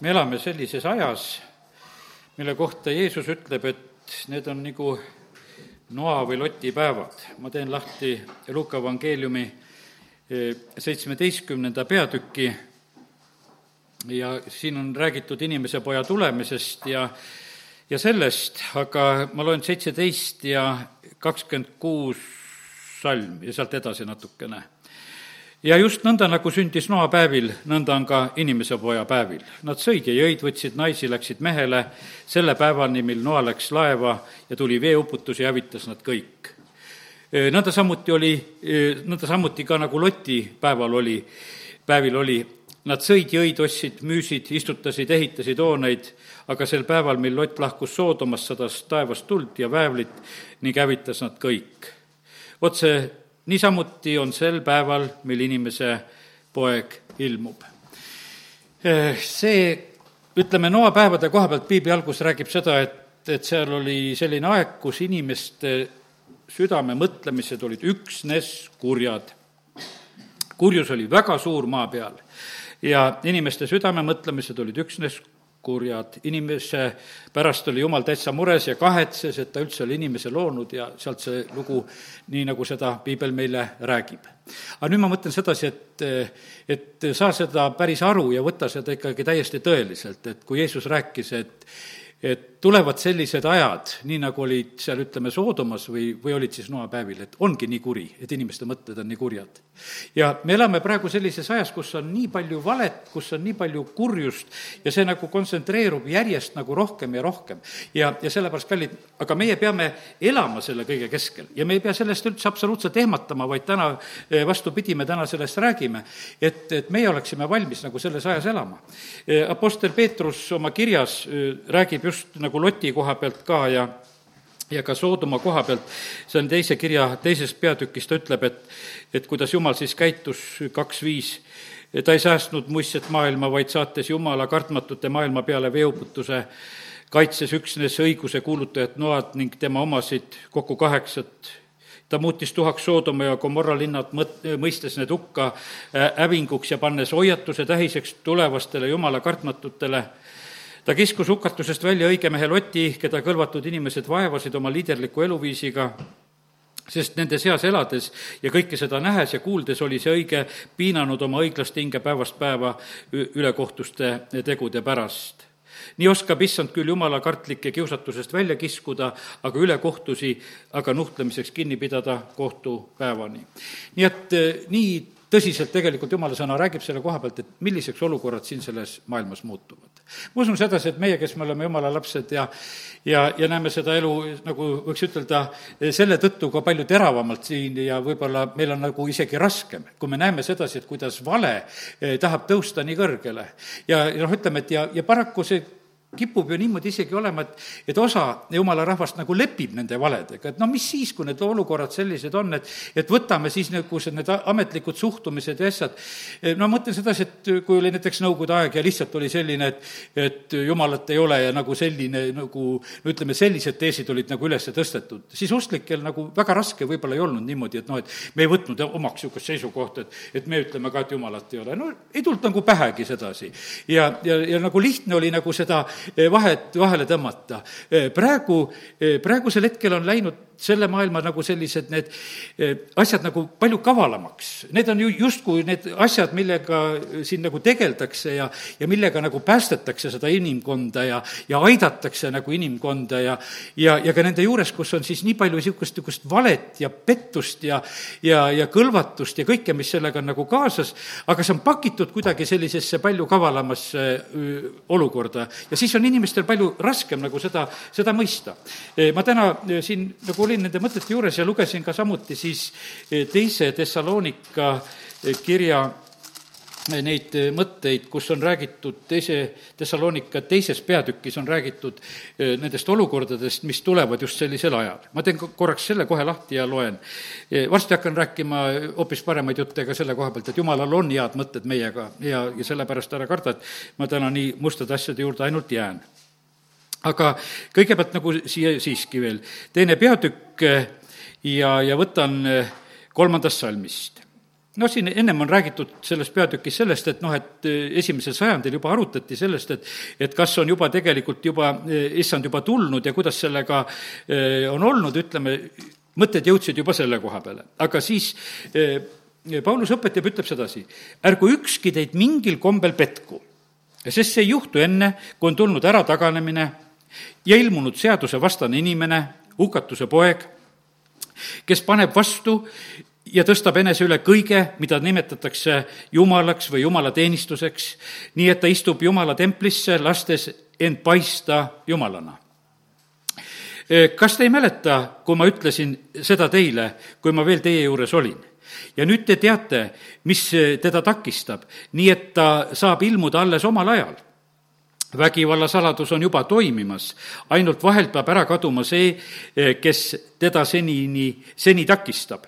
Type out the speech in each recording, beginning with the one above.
me elame sellises ajas, mille kohta Jeesus ütleb, et need on nagu noa või loti päevad. ma teen lahti Luuka evangeeliumi eh, seitsmeteistkümnenda peatüki ja siin on räägitud inimese poja tulemisest ja ja sellest, aga ma loen seitseteist ja kakskümmend kuus salm ja sealt edasi natukene ja just nõnda, nagu sündis Noa päevil, nõnda on ka inimese poja päevil. Nad sõid ja jõid, võtsid naisi, läksid mehele selle päevani, mil Noa läks laeva ja tuli veeuputus ja hävitas nad kõik. nõnda samuti oli, nõnda samuti ka nagu Loti päeval oli, päevil oli, nad sõid, jõid, ostsid, müüsid, istutasid, ehitasid hooneid, aga sel päeval, mil Lott lahkus Soodomast, sadas taevast tuld ja väävlit ning hävitas nad kõik. vot see niisamuti on sel päeval, mil inimese poeg ilmub. See, ütleme, Noa päevade koha pealt piibli algus räägib seda, et, et seal oli selline aeg, kus inimeste südame mõtlemised olid üksnes kurjad. kurjus oli väga suur maa peal ja inimeste südame mõtlemised olid üksnes kurjad. inimese pärast oli jumal täitsa mures ja kahetses, et ta üldse oli inimese loonud ja sealt see lugu, nii nagu seda piibel meile räägib. aga nüüd ma mõtlen sedasi, et, et saa seda päris aru ja võta seda ikkagi täiesti tõeliselt, et kui Jeesus rääkis, et et tulevad sellised ajad, nii nagu olid seal, ütleme, Soodomas või, või olid siis Noa päevil, et ongi nii kuri, et inimeste mõtted on nii kurjad. Ja me elame praegu sellises ajas, kus on nii palju valet, kus on nii palju kurjust ja see nagu kontsentreerub järjest nagu rohkem ja rohkem. ja, ja sellepärast, kallid, aga meie peame elama selle kõige keskel ja me ei pea sellest üldse absoluutselt ehmatama, vaid täna eh, vastupidi, me täna sellest räägime, et, et meie oleksime valmis nagu selles ajas elama. Eh, Apostel Peetrus oma kirjas eh, räägib just nagu Loti koha pealt ka ja ja ka Soodoma koha pealt, see on teise kirja teises peatükis, ta ütleb, et et kuidas Jumal siis käitus kaks viis, ta ei säästnud muistset maailma, vaid saates Jumala kartmatute maailma peale veeuputuse, kaitses üksnes õiguse kuulutajat Noad ning tema omasid kokku kaheksat. Ta muutis tuhaks Soodoma ja Gomorra linnad, mõt-, mõistes need hukka hävinguks ja pannes hoiatuse tähiseks tulevastele jumala kartmatutele ta kiskus hukatusest välja õige mehe Loti, keda kõlvatud inimesed vaevasid oma liiderliku eluviisiga, sest nende seas elades ja kõike seda nähes ja kuuldes oli see õige piinanud oma õiglast hinge päevast päeva ülekohtuste tegude pärast nii oskab issand küll jumala kartlike kiusatusest välja kiskuda, aga ülekohtusi aga nuhtlemiseks kinni pidada kohtupäevani. nii et eh, nii tõsiselt tegelikult jumala sõna räägib selle koha pealt, et milliseks olukorrad siin selles maailmas muutuvad. ma usun sedasi, et meie, kes me oleme jumala lapsed ja ja, ja näeme seda elu, nagu võiks ütelda, selle tõttu ka palju teravamalt siin ja võib-olla meil on nagu isegi raskem, kui me näeme sedasi, et kuidas vale eh, tahab tõusta nii kõrgele. ja, ja noh, ütleme, et ja, ja paraku see kipub ju niimoodi isegi olema, et, et osa jumala rahvast nagu lepib nende valedega, et no mis siis, kui need olukorrad sellised on, et et võtame siis nagu need ametlikud suhtumised ja asjad. no ma mõtlen sedasi, et kui oli näiteks Nõukogude aeg ja lihtsalt oli selline, et et jumalat ei ole ja nagu selline nagu no ütleme, sellised teesid olid nagu üles tõstetud, siis usklikel nagu väga raske võib-olla ei olnud niimoodi, et noh, et me ei võtnud omaks niisugust seisukohta, et et me ütleme ka, et jumalat ei ole, no ei tulnud nagu pähegi sedasi. ja, ja, ja nagu lihtne oli nagu seda Eh, vahet vahele tõmmata. Praegu, praegusel hetkel on läinud selle maailma nagu sellised need asjad nagu palju kavalamaks. Need on ju justkui need asjad, millega siin nagu tegeldakse ja, ja millega nagu päästetakse seda inimkonda ja, ja aidatakse nagu inimkonda ja, ja, ja ka nende juures, kus on siis nii palju niisugust, niisugust valet ja pettust ja, ja, ja kõlvatust ja kõike, mis sellega on nagu kaasas, aga see on pakitud kuidagi sellisesse palju kavalamasse olukorda ja siis on inimestel palju raskem nagu seda, seda mõista. ma täna siin nagu olin nende mõtete juures ja lugesin ka samuti siis eh, teise Thessalonika eh, kirja eh, neid mõtteid, kus on räägitud teise, Thessalonika teises peatükis on räägitud nendest olukordadest, mis tulevad just sellisel ajal. ma teen korraks selle kohe lahti ja loen. varsti hakkan rääkima hoopis paremaid jutte ka selle koha pealt, et jumalal on head mõtted meiega ja, ja sellepärast ära karda, et ma täna nii mustade asjade juurde ainult jään aga kõigepealt nagu siia siiski veel. Teine peatükk eh, ja, ja võtan eh, kolmandast salmist. noh, siin ennem on räägitud selles peatükis sellest, et noh, et esimesel sajandil juba arutati sellest, et et kas on juba tegelikult juba, issand juba tulnud ja kuidas sellega on olnud, ütleme, mõtted jõudsid juba selle koha peale, aga siis Paulus õpetab, ütleb sedasi, ärgu ükski teid mingil kombel petku, sest see ei juhtu enne, kui on tulnud ära taganemine ja ilmunud seadusevastane inimene, hukatuse poeg, kes paneb vastu ja tõstab enese üle kõige, mida nimetatakse jumalaks või jumalateenistuseks, nii et ta istub Jumala templisse, lastes end paista jumalana. kas te ei mäleta, kui ma ütlesin seda teile, kui ma veel teie juures olin? ja nüüd te teate, mis teda takistab, nii et ta saab ilmuda alles omal ajal vägivalla saladus on juba toimimas, ainult vahelt peab ära kaduma see, kes teda senini, seni takistab.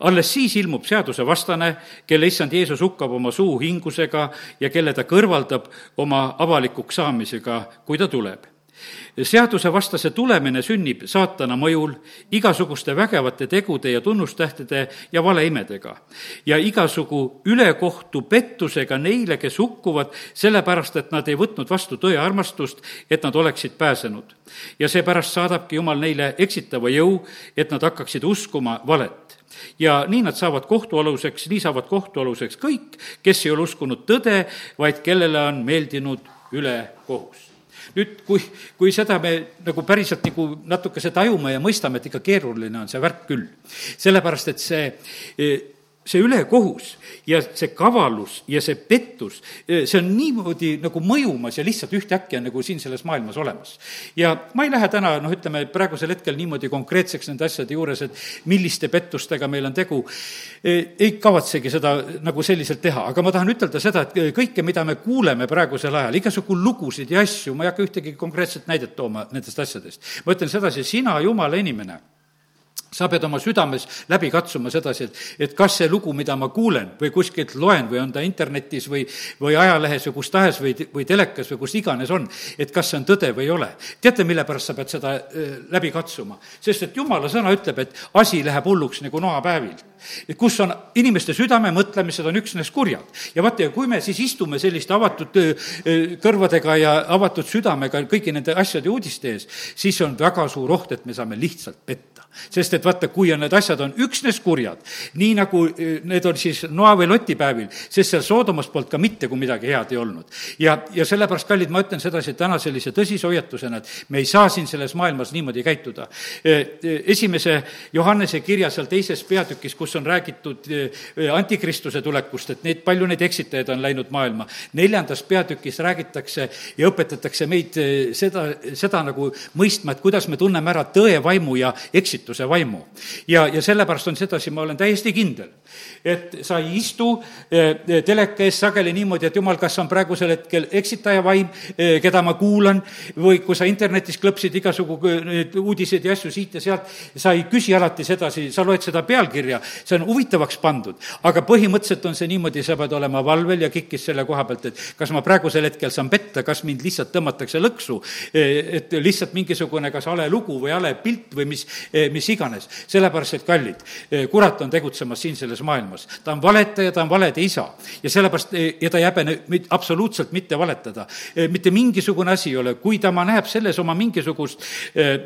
Alles siis ilmub seadusevastane, kelle issand Jeesus hukkab oma suu hingusega ja kelle ta kõrvaldab oma avalikuks saamisega, kui ta tuleb seadusevastase tulemine sünnib saatana mõjul, igasuguste vägevate tegude ja tunnustähtede ja valeimedega. ja igasugu ülekohtu pettusega neile, kes hukkuvad, sellepärast et nad ei võtnud vastu tõe armastust, et nad oleksid pääsenud. ja seepärast saadabki Jumal neile eksitava jõu, et nad hakkaksid uskuma valet ja nii nad saavad kohtualuseks, nii saavad kohtualuseks kõik, kes ei ole uskunud tõde, vaid kellele on meeldinud ülekohus nüüd, kui, kui seda me nagu päriselt nagu natukese tajume ja mõistame, et ikka keeruline on see värk küll. sellepärast, et see see ülekohus ja see kavalus ja see pettus, see on niimoodi nagu mõjumas ja lihtsalt ühtäkki on nagu siin selles maailmas olemas. ja ma ei lähe täna, noh, ütleme praegusel hetkel niimoodi konkreetseks nende asjade juures, et milliste pettustega meil on tegu, ei kavatsegi seda nagu selliselt teha, aga ma tahan ütelda seda, et kõike, mida me kuuleme praegusel ajal, igasugu lugusid ja asju, ma ei hakka ühtegi konkreetset näidet tooma nendest asjadest. ma ütlen sedasi, sina, jumala inimene sa pead oma südames läbi katsuma sedasi, et, et kas see lugu, mida ma kuulen või kuskilt loen või on ta internetis või, või ajalehes või kus tahes või, või telekas või kus iganes on, et kas see on tõde või ei ole. teate, mille pärast sa pead seda äh, läbi katsuma? sest et jumala sõna ütleb, et asi läheb hulluks nagu noapäevil. kus on inimeste südame mõtlemised on üksnes kurjad. ja vaata, ja kui me siis istume selliste avatud äh, kõrvadega ja avatud südamega kõigi nende asjade uudiste ees, siis on väga suur oht, et me saame lihtsalt petta sest et vaata, kui on need asjad on üksnes kurjad, nii nagu eh, need on siis Noa või Loti päevil, sest seal Soodomas polnud ka mitte kui midagi head ei olnud. ja, ja sellepärast, kallid, ma ütlen sedasi täna sellise tõsise hoiatusena, et me ei saa siin selles maailmas niimoodi käituda. Eh, eh, esimese Johannese kirja seal teises peatükis, kus on räägitud antikristuse tulekust, et neid, palju neid eksitajaid on läinud maailma, neljandas peatükis räägitakse ja õpetatakse meid seda, seda nagu mõistma, et kuidas me tunneme ära tõe vaimu ja eksituse eksituse vaimu. ja, ja sellepärast on sedasi, ma olen täiesti kindel, et sa ei istu eh, teleka ees sageli niimoodi, et jumal, kas on praegusel hetkel eksitaja vaim, eh, keda ma kuulan, või kui sa internetis klõpsid igasugu neid uudiseid ja asju siit ja sealt, sa ei küsi alati sedasi, sa loed seda pealkirja, see on huvitavaks pandud, aga põhimõtteliselt on see niimoodi, sa pead olema valvel ja kikkis selle koha pealt, et kas ma praegusel hetkel saan petta, kas mind lihtsalt tõmmatakse lõksu, eh, et lihtsalt mingisugune kas hale lugu või hale pilt või mis, mis iganes. sellepärast, et kallid, eh, kurat on tegutsemas siin selles maailmas. ta on valetaja, ta on valede isa. ja sellepärast, eh, ja ta ei häbene absoluutselt mitte valetada. Eh, mitte mingisugune asi ei ole, kui tema näeb selles oma mingisugust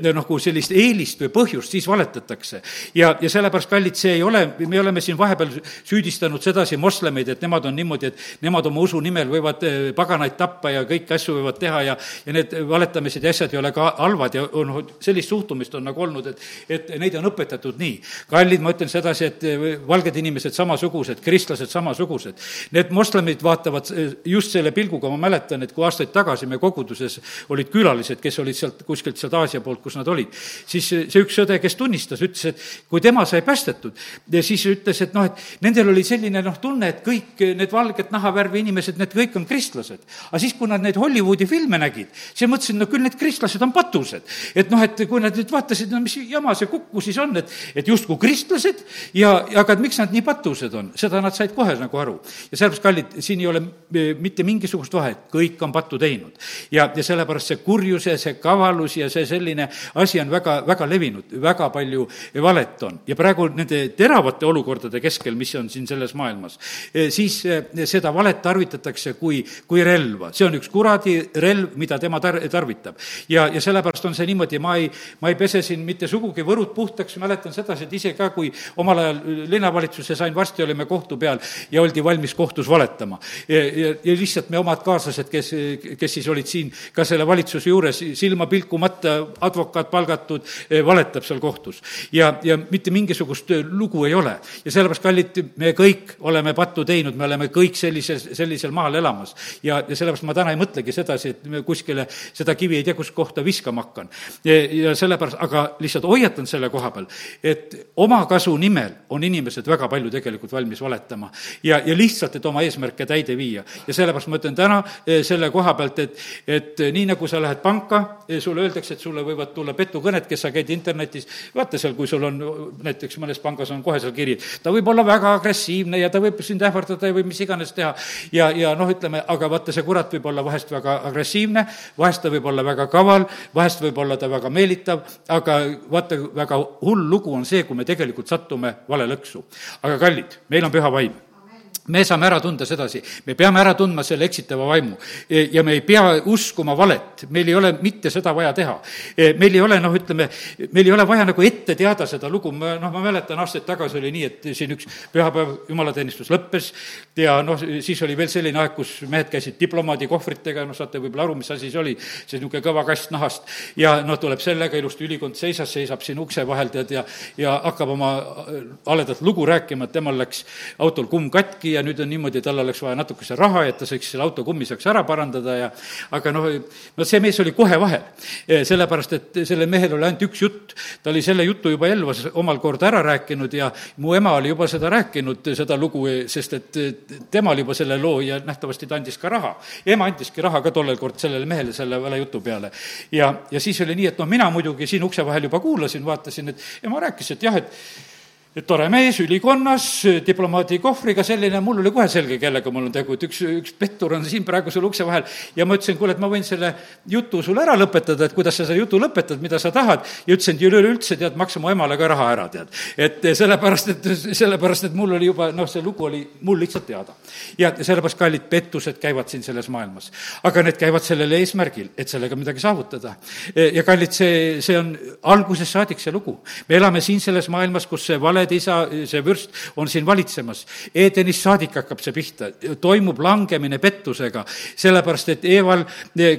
nagu sellist eelist või põhjust, siis valetatakse. ja, ja sellepärast, kallid, see ei ole, me oleme siin vahepeal süüdistanud sedasi moslemeid, et nemad on niimoodi, et nemad oma usu nimel võivad paganaid tappa ja kõiki asju võivad teha ja, ja need valetamised ja asjad ei ole ka halvad ja noh, sellist suhtumist on nagu olnud, et, et et neid on õpetatud nii. kallid, ma ütlen sedasi, et eh, valged inimesed samasugused, kristlased samasugused. Need moslemid vaatavad eh, just selle pilguga, ma mäletan, et kui aastaid tagasi me koguduses olid külalised, kes olid sealt kuskilt sealt Aasia poolt, kus nad olid, siis see üks õde, kes tunnistas, ütles, et kui tema sai päästetud, siis ütles, et noh, et nendel oli selline noh, tunne, et kõik need valget nahavärvi inimesed, need kõik on kristlased. aga siis, kui nad neid Hollywoodi filme nägid, siis mõtlesid, no küll need kristlased on patused. et noh, et kui nad nüüd vaatasid, no mis jama see kukku siis on, et, et justkui kristlased ja, aga et miks nad nii patused on, seda nad said kohe nagu aru. ja sellepärast, kallid, siin ei ole e, mitte mingisugust vahet, kõik on pattu teinud. ja, ja sellepärast see kurjus ja see kavalus ja see selline asi on väga, väga levinud, väga palju valet on. ja praegu nende terav teravate olukordade keskel, mis on siin selles maailmas, siis seda valet tarvitatakse kui, kui relva. see on üks kuradi relv, mida tema tar-, tarvitab. ja, ja sellepärast on see niimoodi, ma ei, ma ei pese siin mitte sugugi võrud puhtaks, mäletan sedasi, et ise ka, kui omal ajal linnavalitsuse sain, varsti olime kohtu peal ja oldi valmis kohtus valetama. ja, ja, ja lihtsalt me omad kaaslased, kes, kes siis olid siin ka selle valitsuse juures, silma pilkumata, advokaat palgatud, valetab seal kohtus. ja, ja mitte mingisugust lugu ei ole. ja sellepärast, kallid, me kõik oleme pattu teinud, me oleme kõik sellises, sellisel maal elamas. ja, ja sellepärast ma täna ei mõtlegi sedasi, et me kuskile seda kivi ei tea, kus kohta viskama hakkan. ja sellepärast, aga lihtsalt hoiatan selle koha peal, et omakasu nimel on inimesed väga palju tegelikult valmis valetama. ja, ja lihtsalt, et oma eesmärke täide viia. ja sellepärast ma ütlen täna eh, selle koha pealt, et, et nii, nagu sa lähed panka, eh, sulle öeldakse, et sulle võivad tulla petukõned, kes sa käid internetis, vaata seal, kui sul on näiteks mõnes pangas on kohe seal kiri, ta võib olla väga agressiivne ja ta võib sind ähvardada ja võib mis iganes teha. ja, ja noh, ütleme, aga vaata, see kurat võib olla vahest väga agressiivne, vahest ta võib olla väga kaval, vahest võib olla ta väga meelitav, aga vaata, väga hull lugu on see, kui me tegelikult satume vale lõksu. aga kallid, meil on püha vaim me saame ära tunda sedasi, me peame ära tundma selle eksitava vaimu. Ja me ei pea uskuma valet, meil ei ole mitte seda vaja teha. meil ei ole, noh, ütleme, meil ei ole vaja nagu ette teada seda lugu, ma, noh, ma mäletan, aastaid tagasi oli nii, et siin üks pühapäev jumalateenistus lõppes ja noh, siis oli veel selline aeg, kus mehed käisid diplomaadikohvritega, noh, saate võib-olla aru, mis asi see oli, see niisugune kõva kast nahast, ja noh, tuleb sellega, ilusti ülikond seisas, seisab siin ukse vahel, tead, ja ja hakkab oma haledat lugu rääkima, et temal läks autol kumm katki ja nüüd on niimoodi, tal oleks vaja natukese raha, et ta saaks selle auto kummi saaks ära parandada ja aga noh, no see mees oli kohe vahel. sellepärast, et sellel mehel oli ainult üks jutt. ta oli selle jutu juba Elvas omal kord ära rääkinud ja mu ema oli juba seda rääkinud, seda lugu, sest et tema oli juba selle loo ja nähtavasti ta andis ka raha. ema andiski raha ka tollel kord sellele mehele selle vale jutu peale. ja, ja siis oli nii, et noh, mina muidugi siin ukse vahel juba kuulasin, vaatasin, et ema rääkis, et jah, et tore mees, ülikonnas, diplomaadi kohvriga, selline, mul oli kohe selge, kellega mul on tegu, et üks, üks pettur on siin praegu sul ukse vahel. ja ma ütlesin, kuule, et ma võin selle jutu sulle ära lõpetada, et kuidas sa selle jutu lõpetad, mida sa tahad. ja ütlesin, et üleüldse, tead, maksa mu emale ka raha ära, tead. et sellepärast, et, sellepärast, et mul oli juba, noh, see lugu oli mul lihtsalt teada. ja sellepärast, kallid pettused käivad siin selles maailmas. aga need käivad sellel eesmärgil, et sellega midagi saavutada. ja kallid, see, see on algusest saadik see lugu. me elame siin selles maailmas, kus see vale oled isa, see vürst on siin valitsemas. Edenist saadik hakkab see pihta, toimub langemine pettusega, sellepärast et Eeval,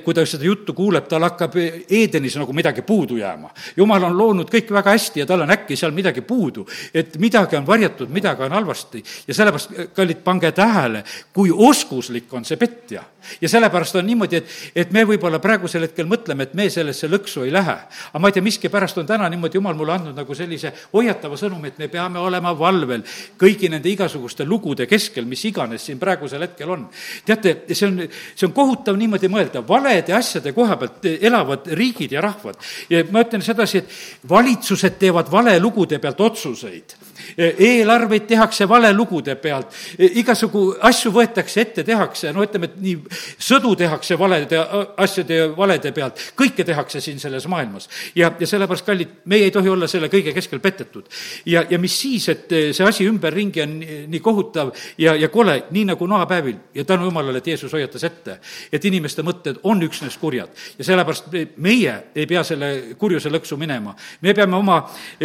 kui ta seda juttu kuuleb, tal hakkab Edenis nagu midagi puudu jääma. jumal on loonud kõik väga hästi ja tal on äkki seal midagi puudu, et midagi on varjatud, midagi on halvasti ja sellepärast, kallid, pange tähele, kui oskuslik on see petja ja sellepärast on niimoodi, et, et me võib-olla praegusel hetkel mõtleme, et me sellesse lõksu ei lähe. aga ma ei tea, miskipärast on täna niimoodi Jumal mulle andnud nagu sellise hoiatava sõnumi, et me peame olema valvel kõigi nende igasuguste lugude keskel, mis iganes siin praegusel hetkel on. teate, see on, see on kohutav niimoodi mõelda, valede asjade koha pealt elavad riigid ja rahvad. ja ma ütlen sedasi, et valitsused teevad valelugude pealt otsuseid eelarveid tehakse valelugude pealt, igasugu asju võetakse ette, tehakse, no ütleme, et nii, sõdu tehakse valede asjade ja valede pealt, kõike tehakse siin selles maailmas. ja, ja sellepärast, kallid, meie ei tohi olla selle kõige keskel petetud. ja, ja mis siis, et see asi ümberringi on nii, nii kohutav ja, ja kole, nii nagu noapäevil ja tänu jumalale, et Jeesus hoiatas ette, et inimeste mõtted on üksnes kurjad ja sellepärast meie ei pea selle kurjuse lõksu minema. me peame oma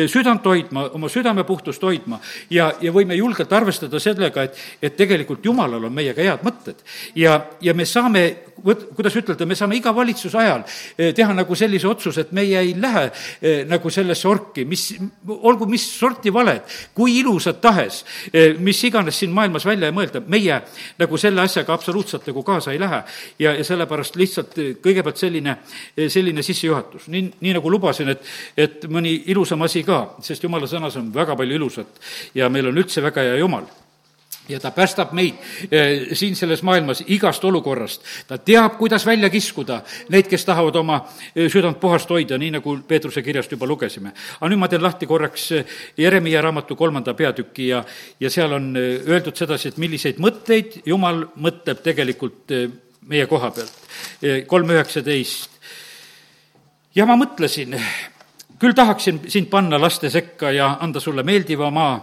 südant hoidma, oma südame puhtust hoidma, hoidma ja, ja võime julgelt arvestada sellega, et, et tegelikult Jumalal on meiega head mõtted. ja, ja me saame, kuidas ütelda, me saame iga valitsuse ajal eh, teha nagu sellise otsuse, et meie ei lähe eh, nagu sellesse orki, mis, olgu mis sorti valed, kui ilusad tahes, eh, mis iganes siin maailmas välja ei mõelda, meie nagu selle asjaga absoluutselt nagu kaasa ei lähe. ja, ja sellepärast lihtsalt kõigepealt selline, selline sissejuhatus, nii, nii nagu lubasin, et, et mõni ilusam asi ka, sest jumala sõnas on väga palju ilusat ilusat ja meil on üldse väga hea Jumal ja ta päästab meid eh, siin selles maailmas igast olukorrast. ta teab, kuidas välja kiskuda neid, kes tahavad oma eh, südant puhast hoida, nii nagu Peetruse kirjast juba lugesime. aga nüüd ma teen lahti korraks eh, Jeremiah raamatu kolmanda peatüki ja, ja seal on öeldud sedasi, et milliseid mõtteid Jumal mõtleb tegelikult meie koha pealt. kolm üheksateist. ja ma mõtlesin küll tahaksin sind panna laste sekka ja anda sulle meeldiva maa,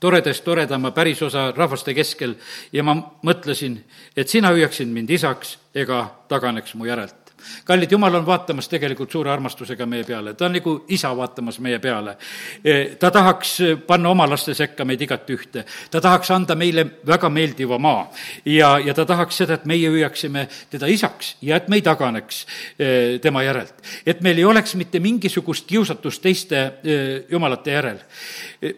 toredast toredama pärisosa rahvaste keskel. Ja ma mõtlesin, et sina hüüaksid mind isaks ega taganeks mu järelt kallid, jumal on vaatamas tegelikult suure armastusega meie peale, ta on nagu isa vaatamas meie peale. E, ta tahaks panna oma laste sekka meid igat ühte, ta tahaks anda meile väga meeldiva maa ja, ja ta tahaks seda, et meie hüüaksime teda isaks ja et me ei taganeks e, tema järelt. et meil ei oleks mitte mingisugust kiusatust teiste e, jumalate järel.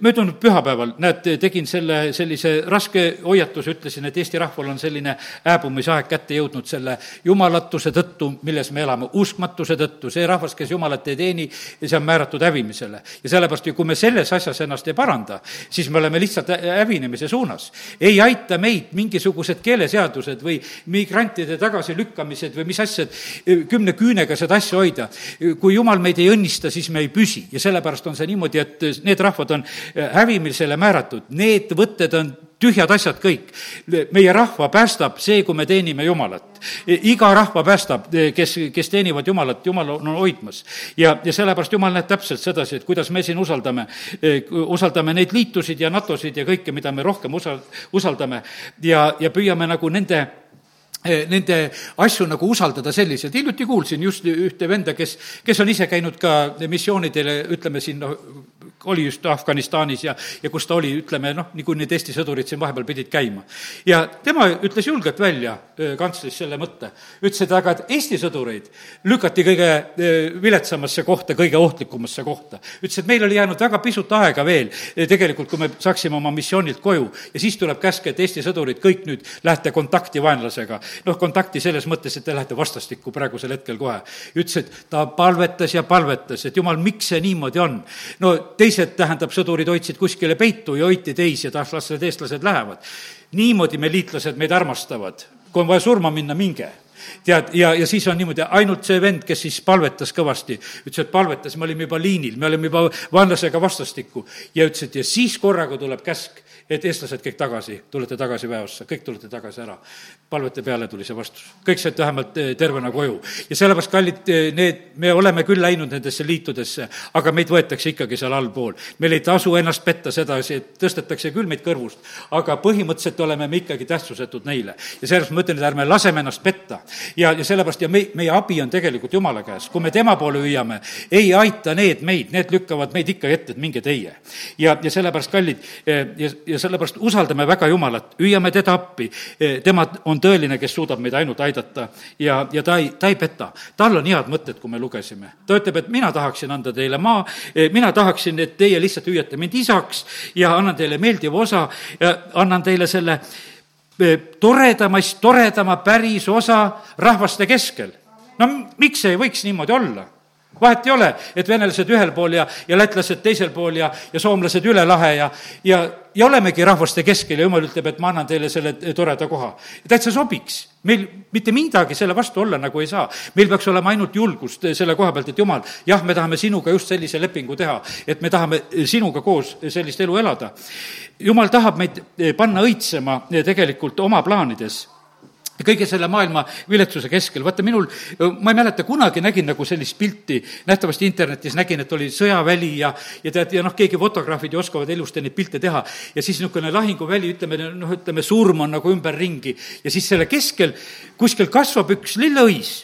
möödunud pühapäeval, näed, tegin selle sellise raske hoiatuse, ütlesin, et Eesti rahval on selline hääbumisaeg kätte jõudnud selle jumalatuse tõttu, milles me elame, uskmatuse tõttu, see rahvas, kes Jumalat ei teeni, see on määratud hävimisele. ja sellepärast kui me selles asjas ennast ei paranda, siis me oleme lihtsalt hävinemise suunas. ei aita meid mingisugused keeleseadused või migrantide tagasilükkamised või mis asjad, kümne küünega seda asja hoida. kui Jumal meid ei õnnista, siis me ei püsi ja sellepärast on see niimoodi, et need rahvad on hävimisele määratud, need võtted on tühjad asjad kõik. meie rahva päästab see, kui me teenime Jumalat. iga rahva päästab, kes, kes teenivad Jumalat, Jumal on hoidmas. ja, ja sellepärast Jumal näeb täpselt sedasi, et kuidas me siin usaldame, usaldame neid liitusid ja NATO-sid ja kõike, mida me rohkem usal-, usaldame ja, ja püüame nagu nende nende asju nagu usaldada selliselt, hiljuti kuulsin just ühte venda, kes, kes on ise käinud ka missioonidele, ütleme siin noh, oli just Afganistanis ja, ja kus ta oli, ütleme noh, nagu need Eesti sõdurid siin vahepeal pidid käima. ja tema ütles julgelt välja kantslis selle mõtte, ütles, et aga, et Eesti sõdureid lükati kõige viletsamasse kohta, kõige ohtlikumasse kohta. ütles, et meil oli jäänud väga pisut aega veel tegelikult, kui me saaksime oma missioonilt koju ja siis tuleb käsk, et Eesti sõdurid kõik nüüd lähete kontakti vaenlasega. noh, kontakti selles mõttes, et te lähete vastastikku praegusel hetkel kohe. ütles, et ta palvetas ja palvetas, et jumal, miks see niimoodi on. no te teised, tähendab, sõdurid hoidsid kuskile peitu ja hoiti teisi, et ah, las need eestlased lähevad. niimoodi me, liitlased, meid armastavad. kui on vaja surma minna, minge tead, ja, ja siis on niimoodi, ainult see vend, kes siis palvetas kõvasti, ütles, et palvetas, me olime juba liinil, me olime juba vaenlasega vastastikku ja ütles, et ja siis korraga tuleb käsk et eestlased kõik tagasi, tulete tagasi väeossa, kõik tulete tagasi ära. palvete peale tuli see vastus, kõik said vähemalt eh, tervena koju. ja sellepärast, kallid, eh, need, me oleme küll läinud nendesse liitudesse, aga meid võetakse ikkagi seal allpool. meil ei tasu ennast petta sedasi, et tõstetakse küll meid kõrvust, aga põhimõtteliselt oleme me ikkagi tähtsusetud neile. ja sellepärast ma ütlen, et ärme laseme ennast petta. ja, ja sellepärast ja me, meie abi on tegelikult Jumala käes, kui me tema poole hüüame, ei aita need meid, need lükkavad meid ikka ette, et minge teie. ja, ja sellepärast, kallid, eh, ja, ja ja sellepärast usaldame väga Jumalat, hüüame teda appi. Eh, tema on tõeline, kes suudab meid ainult aidata ja, ja ta ei, ta ei peta. tal on head mõtted, kui me lugesime. ta ütleb, et mina tahaksin anda teile maa, eh, mina tahaksin, et teie lihtsalt hüüate mind isaks ja annan teile meeldiva osa ja annan teile selle eh, toredamast, toredama päris osa rahvaste keskel. no miks ei võiks niimoodi olla? Vahet ei ole, et venelased ühel pool ja, ja lätlased teisel pool ja, ja soomlased üle lahe ja, ja, ja olemegi rahvaste keskel ja jumal ütleb, et ma annan teile selle toreda koha. täitsa sobiks. meil mitte midagi selle vastu olla nagu ei saa. meil peaks olema ainult julgust selle koha pealt, et jumal, jah, me tahame sinuga just sellise lepingu teha, et me tahame sinuga koos sellist elu elada. jumal tahab meid panna õitsema tegelikult oma plaanides kõige selle maailma viletsuse keskel, vaata minul, ma ei mäleta, kunagi nägin nagu sellist pilti, nähtavasti internetis nägin, et oli sõjaväli ja, ja tead, ja noh, keegi fotograafid ju oskavad ilusti neid pilte teha. ja siis niisugune lahinguväli, ütleme, noh, ütleme, surm on nagu ümberringi. Ja siis selle keskel kuskil kasvab üks lilleõis,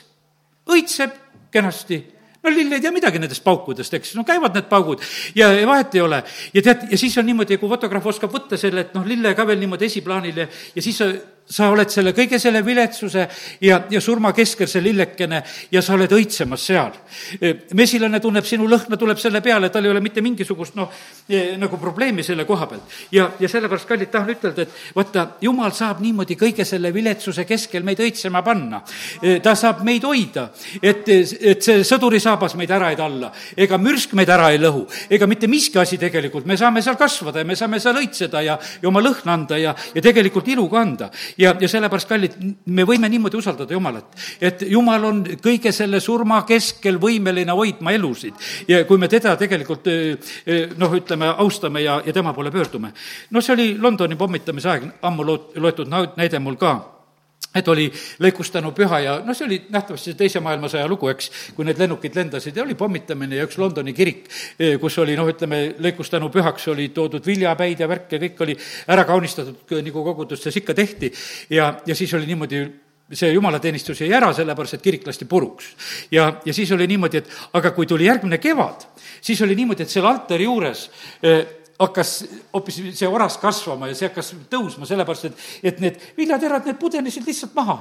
õitseb kenasti. No lill ei tea midagi nendest paukudest, eks, no käivad need paugud. Ja, vahet ei ole. ja tead, ja siis on niimoodi, kui fotograaf oskab võtta selle, et noh, lille ka veel niimoodi esiplaanil ja, ja siis sa oled selle kõige selle viletsuse ja, ja surma keskel, see lillekene, ja sa oled õitsemas seal. mesilane tunneb sinu lõhna, tuleb selle peale, tal ei ole mitte mingisugust noh, nagu probleemi selle koha pealt. ja, ja sellepärast, kallid, tahan ütelda, et vaata, jumal saab niimoodi kõige selle viletsuse keskel meid õitsema panna. ta saab meid hoida, et, et see sõdurisaabas meid ära ei talla, ega mürsk meid ära ei lõhu, ega mitte miski asi tegelikult, me saame seal kasvada ja me saame seal õitseda ja, ja oma lõhna anda ja, ja tegelikult ilu ka anda ja, ja sellepärast, kallid, me võime niimoodi usaldada Jumalat, et Jumal on kõige selle surma keskel võimeline hoidma elusid ja kui me teda tegelikult noh, ütleme, austame ja, ja tema poole pöördume. no see oli Londoni pommitamise aeg, ammu loot-, loetud näide mul ka et oli lõikustanu püha ja noh, see oli nähtavasti Teise maailmasõja lugu, eks, kui need lennukid lendasid ja oli pommitamine ja üks Londoni kirik, eh, kus oli noh, ütleme, lõikustanu pühaks oli toodud viljapäid ja värk ja kõik oli ära kaunistatud, nagu kogudustes ikka tehti. ja, ja siis oli niimoodi see jumalateenistus jäi ära, sellepärast et kirik lasti puruks. ja, ja siis oli niimoodi, et aga kui tuli järgmine kevad, siis oli niimoodi, et selle altari juures eh, hakkas hoopis see oras kasvama ja see hakkas tõusma, sellepärast et, et need viljaterad, need pudenesid lihtsalt maha.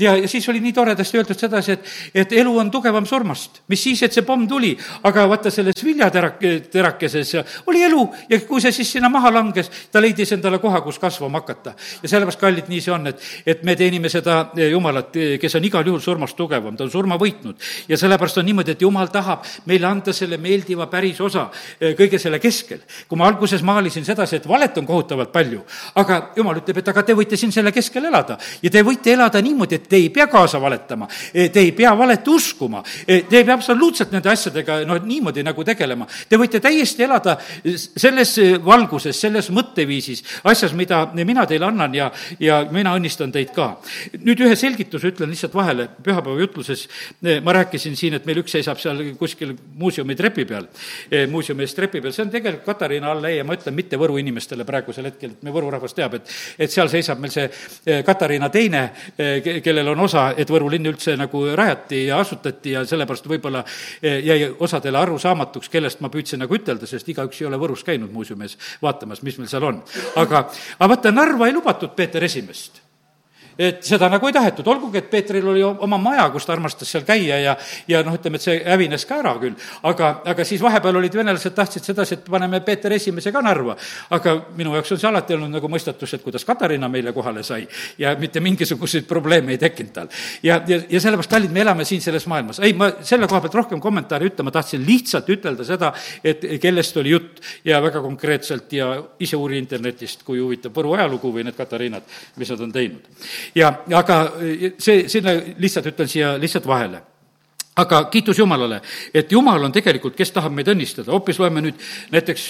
ja, ja siis oli nii toredasti öeldud sedasi, et, et elu on tugevam surmast. mis siis, et see pomm tuli, aga vaata, selles viljaterak-, terakeses oli elu ja kui see siis sinna maha langes, ta leidis endale koha, kus kasvama hakata. ja sellepärast, kallid, nii see on, et, et me teenime seda Jumalat, kes on igal juhul surmast tugevam, ta on surma võitnud. ja sellepärast on niimoodi, et Jumal tahab meile anda selle meeldiva päris osa kõige selle keskel. kui ma ma alguses maalisin sedasi, et valet on kohutavalt palju, aga jumal ütleb, et aga te võite siin selle keskel elada. Ja te võite elada niimoodi, et te ei pea kaasa valetama, te ei pea valet uskuma, te ei pea absoluutselt nende asjadega noh, niimoodi nagu tegelema. Te võite täiesti elada selles valguses, selles mõtteviisis, asjas, mida mina teile annan ja, ja mina õnnistan teid ka. nüüd ühe selgituse ütlen lihtsalt vahele, pühapäeva jutluses ma rääkisin siin, et meil üks seisab seal kuskil muuseumi trepi peal, muuseumi ees trepi peal, see on tegelikult Katariina alla ei ja ma ütlen mitte Võru inimestele praegusel hetkel, et meie Võru rahvas teab, et et seal seisab meil see eh, Katariina teine, eh, kellel on osa, et Võru linn üldse nagu rajati ja asutati ja sellepärast võib-olla eh, jäi osadele arusaamatuks, kellest ma püüdsin nagu ütelda, sest igaüks ei ole Võrus käinud muuseumis vaatamas, mis meil seal on. aga, aga vaata, Narva ei lubatud Peeter Esimest et seda nagu ei tahetud, olgugi et Peetril oli oma maja, kus ta armastas seal käia ja, ja noh, ütleme, et see hävines ka ära küll. aga, aga siis vahepeal olid venelased tahtsid sedasi, et paneme Peeter Esimese ka Narva. aga minu jaoks on see alati olnud nagu mõistatus, et kuidas Katariina meile kohale sai ja mitte mingisuguseid probleeme ei tekkinud tal. ja, ja, ja sellepärast, kallid, me elame siin selles maailmas. ei, ma selle koha pealt rohkem kommentaari ütlema tahtsin lihtsalt ütelda seda, et kellest oli jutt ja väga konkreetselt ja ise uuri internetist, kui huvitav Võru ajalugu või need Katariinad, mis nad on teinud ja, aga see, sinna lihtsalt ütlen siia lihtsalt vahele aga kiitus Jumalale, et Jumal on tegelikult, kes tahab meid õnnistada, hoopis loeme nüüd näiteks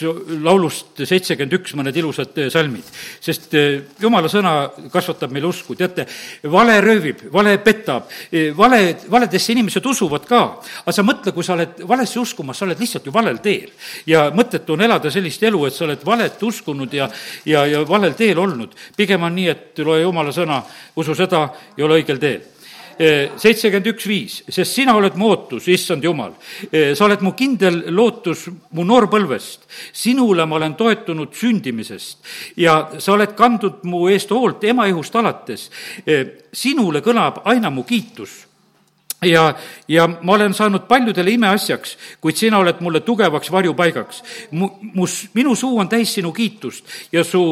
laulust seitsekümmend üks mõned ilusad eh, salmid. sest eh, Jumala sõna kasvatab meil usku, teate, vale röövib, vale petab, eh, vale, valedesse inimesed usuvad ka. aga sa mõtle, kui sa oled valesse uskumas, sa oled lihtsalt ju valel teel. ja mõttetu on elada sellist elu, et sa oled valet uskunud ja, ja, ja valel teel olnud. pigem on nii, et loe Jumala sõna, usu seda ja ole õigel teel seitsekümmend üks viis, sest sina oled mu ootus, issand jumal. sa oled mu kindel lootus mu noorpõlvest. sinule ma olen toetunud sündimisest ja sa oled kandnud mu eest hoolt ema ihust alates. sinule kõlab aina mu kiitus ja, ja ma olen saanud paljudele imeasjaks, kuid sina oled mulle tugevaks varjupaigaks. mu, mu, minu suu on täis sinu kiitust ja su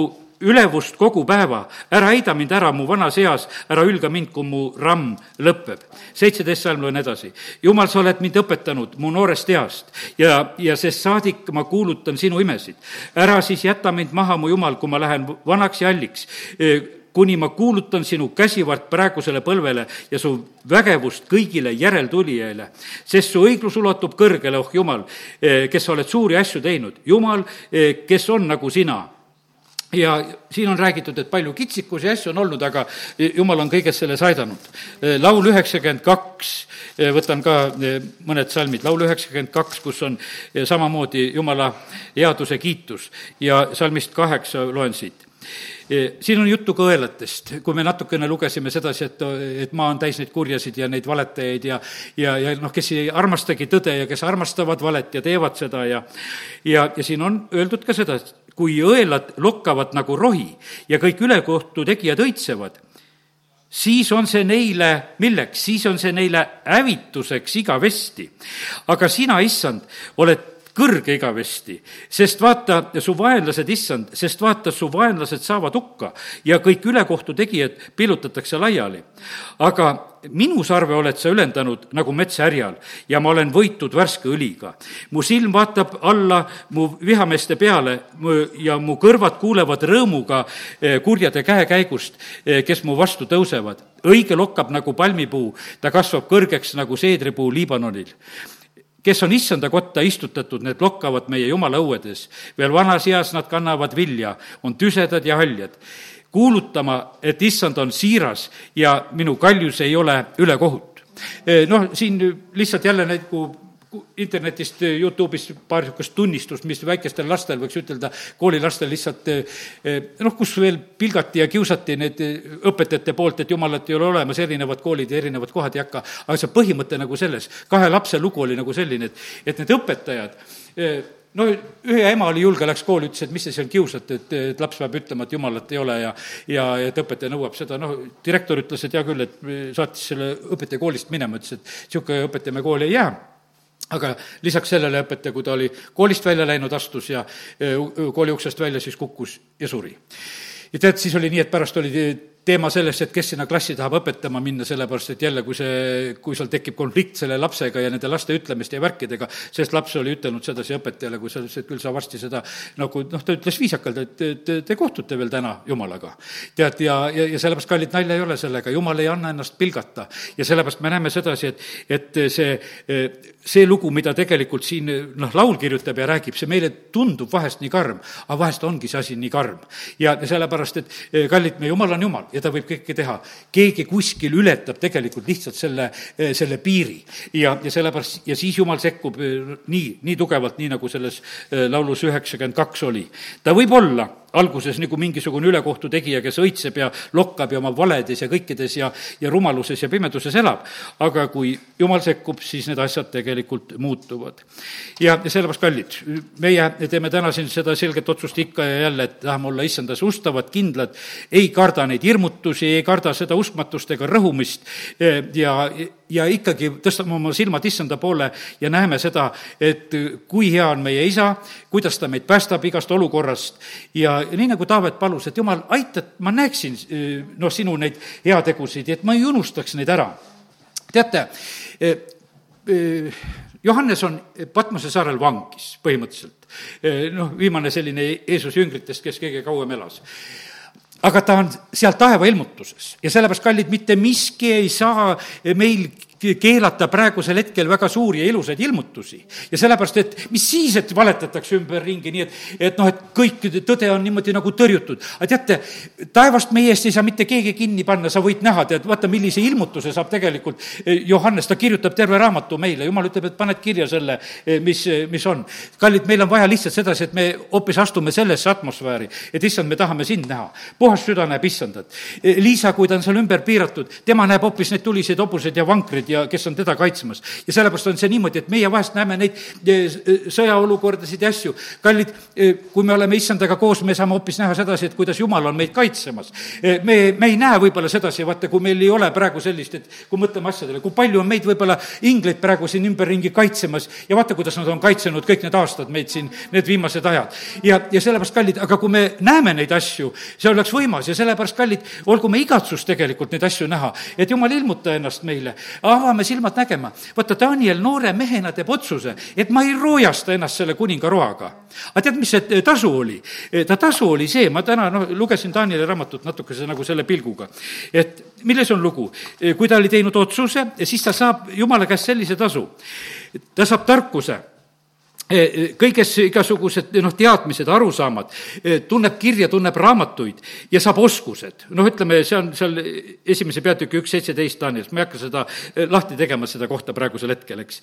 ülevust kogu päeva, ära heida mind ära mu vanas eas, ära ülga mind, kui mu ramm lõpeb. seitseteist salm loen edasi. jumal, sa oled mind õpetanud mu noorest east ja, ja sest saadik ma kuulutan sinu imesid. ära siis jäta mind maha, mu jumal, kui ma lähen vanaks ja halliks kuni ma kuulutan sinu käsivart praegusele põlvele ja su vägevust kõigile järeltulijaile. sest su õiglus ulatub kõrgele, oh Jumal, kes sa oled suuri asju teinud. Jumal, kes on nagu sina ja siin on räägitud, et palju kitsikusi asju on olnud, aga jumal on kõiges selles aidanud. laul üheksakümmend kaks, võtan ka mõned salmid, laul üheksakümmend kaks, kus on samamoodi jumala headuse kiitus. Ja salmist kaheksa loen siit. Siin on juttu kõelatest, kui me natukene lugesime sedasi, et, et maa on täis neid kurjasid ja neid valetajaid ja ja, ja noh, kes ei armastagi tõde ja kes armastavad valet ja teevad seda ja ja, ja siin on öeldud ka seda, et kui õelad lokkavad nagu rohi ja kõik ülekohtu tegijad õitsevad, siis on see neile, milleks, siis on see neile hävituseks igavesti. aga sina, issand, oled kõrge igavesti, sest vaata, su vaenlased, issand, sest vaata, su vaenlased saavad hukka ja kõik ülekohtu tegijad pillutatakse laiali. aga minu sarve oled sa ülendanud nagu metsahärjal ja ma olen võitud värske õliga. mu silm vaatab alla mu vihameeste peale ja mu kõrvad kuulevad rõõmuga eh, kurjade käekäigust, eh, kes mu vastu tõusevad. õige lokkab nagu palmipuu, ta kasvab kõrgeks nagu seedripuu Liibanonil kes on issanda kotta istutatud, need lokkavad meie jumala õuedes. veel vanas eas nad kannavad vilja, on tüsedad ja haljad kuulutama, et issand on siiras ja minu kaljus ei ole ülekohut. Noh, siin lihtsalt jälle nagu internetist, Youtube'ist paar niisugust tunnistust, mis väikestel lastel, võiks ütelda, koolilastel lihtsalt noh, kus veel pilgati ja kiusati need õpetajate poolt, et jumalat ei ole olemas, erinevad koolid ja erinevad kohad ei hakka, aga see põhimõte nagu selles, kahe lapse lugu oli nagu selline, et, et need õpetajad no ühe ema oli julge, läks kooli, ütles, et mis te seal kiusate, et, et laps peab ütlema, et jumalat ei ole ja ja, et õpetaja nõuab seda, noh, direktor ütles, et hea küll, et saatis selle õpetaja koolist minema, ütles, et niisugune õpetaja me kooli ei jää aga lisaks sellele õpetaja, kui ta oli koolist välja läinud, astus ja kooli uksest välja, siis kukkus ja suri. ja tead, siis oli nii, et pärast oli teema sellest, et kes sinna klassi tahab õpetama minna, sellepärast et jälle, kui see, kui seal tekib konflikt selle lapsega ja nende laste ütlemiste ja värkidega, sest laps oli ütelnud sedasi õpetajale, kui sa ütlesid, et küll sa varsti seda nagu noh, ta ütles viisakalt, et te, te, te kohtute veel täna Jumalaga. tead, ja, ja, ja sellepärast, kallid, nalja ei ole sellega, Jumal ei anna ennast pilgata. ja sellepärast me näeme sedasi, et, et see, see lugu, mida tegelikult siin noh, laul kirjutab ja räägib, see meile tundub vahest nii karm, aga vahest ongi see asi nii karm. ja, sellepärast, et kallid, me Jumal on Jumal ja ta võib kõike teha. keegi kuskil ületab tegelikult lihtsalt selle, eh, selle piiri ja, ja sellepärast, ja siis jumal sekkub eh, nii, nii tugevalt, nii nagu selles eh, laulus üheksakümmend kaks oli. ta võib olla alguses nagu mingisugune ülekohtu tegija, kes õitseb ja lokkab ja oma valedes ja kõikides ja, ja rumaluses ja pimeduses elab. aga kui jumal sekkub, siis need asjad tegelikult muutuvad. ja, sellepärast, kallid, meie teeme täna siin seda selget otsust ikka ja jälle, et tahame olla issandas ustavad, kindlad, ei karda neid hirmutusi, ei karda seda uskmatust ega rõhumist ja ja ikkagi tõstame oma silmad issanda poole ja näeme seda, et kui hea on meie isa, kuidas ta meid päästab igast olukorrast ja nii, nagu Taavet palus, et jumal, aita, et ma näeksin noh, sinu neid heategusid et ma ei unustaks neid ära. teate, e, e, Johannes on Patmose saarel vangis põhimõtteliselt. Noh, viimane selline Jeesuse jüngritest, kes kõige kauem elas aga ta on seal taeva ilmutuses ja sellepärast, kallid, mitte miski ei saa meil keelata praegusel hetkel väga suuri ja ilusaid ilmutusi. ja sellepärast, et mis siis, et valetatakse ümberringi, nii et, et noh, et kõik tõde on niimoodi nagu tõrjutud. aga teate, taevast meie eest ei saa mitte keegi kinni panna, sa võid näha, tead, vaata, millise ilmutuse saab tegelikult eh, Johannes, ta kirjutab terve raamatu meile, jumal ütleb, et paned kirja selle, eh, mis, mis on. kallid, meil on vaja lihtsalt sedasi, et me hoopis astume sellesse atmosfääri, et issand, me tahame sind näha. puhas süda näeb issandat. Eh, Liisa, kui ta on seal ümber piiratud, tema näeb hoopis neid tuliseid hobuseid ja vankreid ja kes on teda kaitsmas. ja sellepärast on see niimoodi, et meie vahest näeme neid eh, sõjaolukordasid ja asju. kallid, eh, kui me oleme issandaga koos, me saame hoopis näha sedasi, et kuidas Jumal on meid kaitsemas. Eh, me, me ei näe võib-olla sedasi, vaata, kui meil ei ole praegu sellist, et kui mõtleme asjadele, kui palju on meid võib-olla ingleid praegu siin ümberringi kaitsemas ja vaata, kuidas nad on kaitsenud kõik need aastad meid siin, need viimased ajad. ja, ja sellepärast, kallid, aga kui me näeme neid asju, see oleks võimas ja sellepärast, kallid, olgu me igatsus tegelikult neid asju näha, et Jumal ilmuta ennast meile, avame silmad nägema. vaata, Daniel noore mehena teeb otsuse, et ma ei roojasta ennast selle kuninga roaga. aga tead, mis see tasu oli? ta tasu oli see, ma täna noh, lugesin Danieli raamatut natukese nagu selle pilguga, et milles on lugu? kui ta oli teinud otsuse, siis ta saab jumala käest sellise tasu. ta saab tarkuse Eh, eh, kõiges igasugused noh, teadmised, arusaamad, eh, tunneb kirja, tunneb raamatuid ja saab oskused. noh, ütleme, see on seal esimese peatüki üks seitseteist Danielist, ma ei hakka seda lahti tegema, seda kohta praegusel hetkel, eks.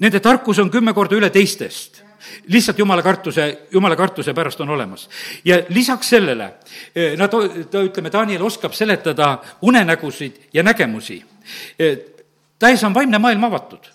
Nende tarkus on kümme korda üle teistest lihtsalt jumala kartuse, jumala kartuse pärast on olemas. ja lisaks sellele, no ta, ta, ütleme, Daniel oskab seletada unenägusid ja nägemusi. ees on vaimne maailm avatud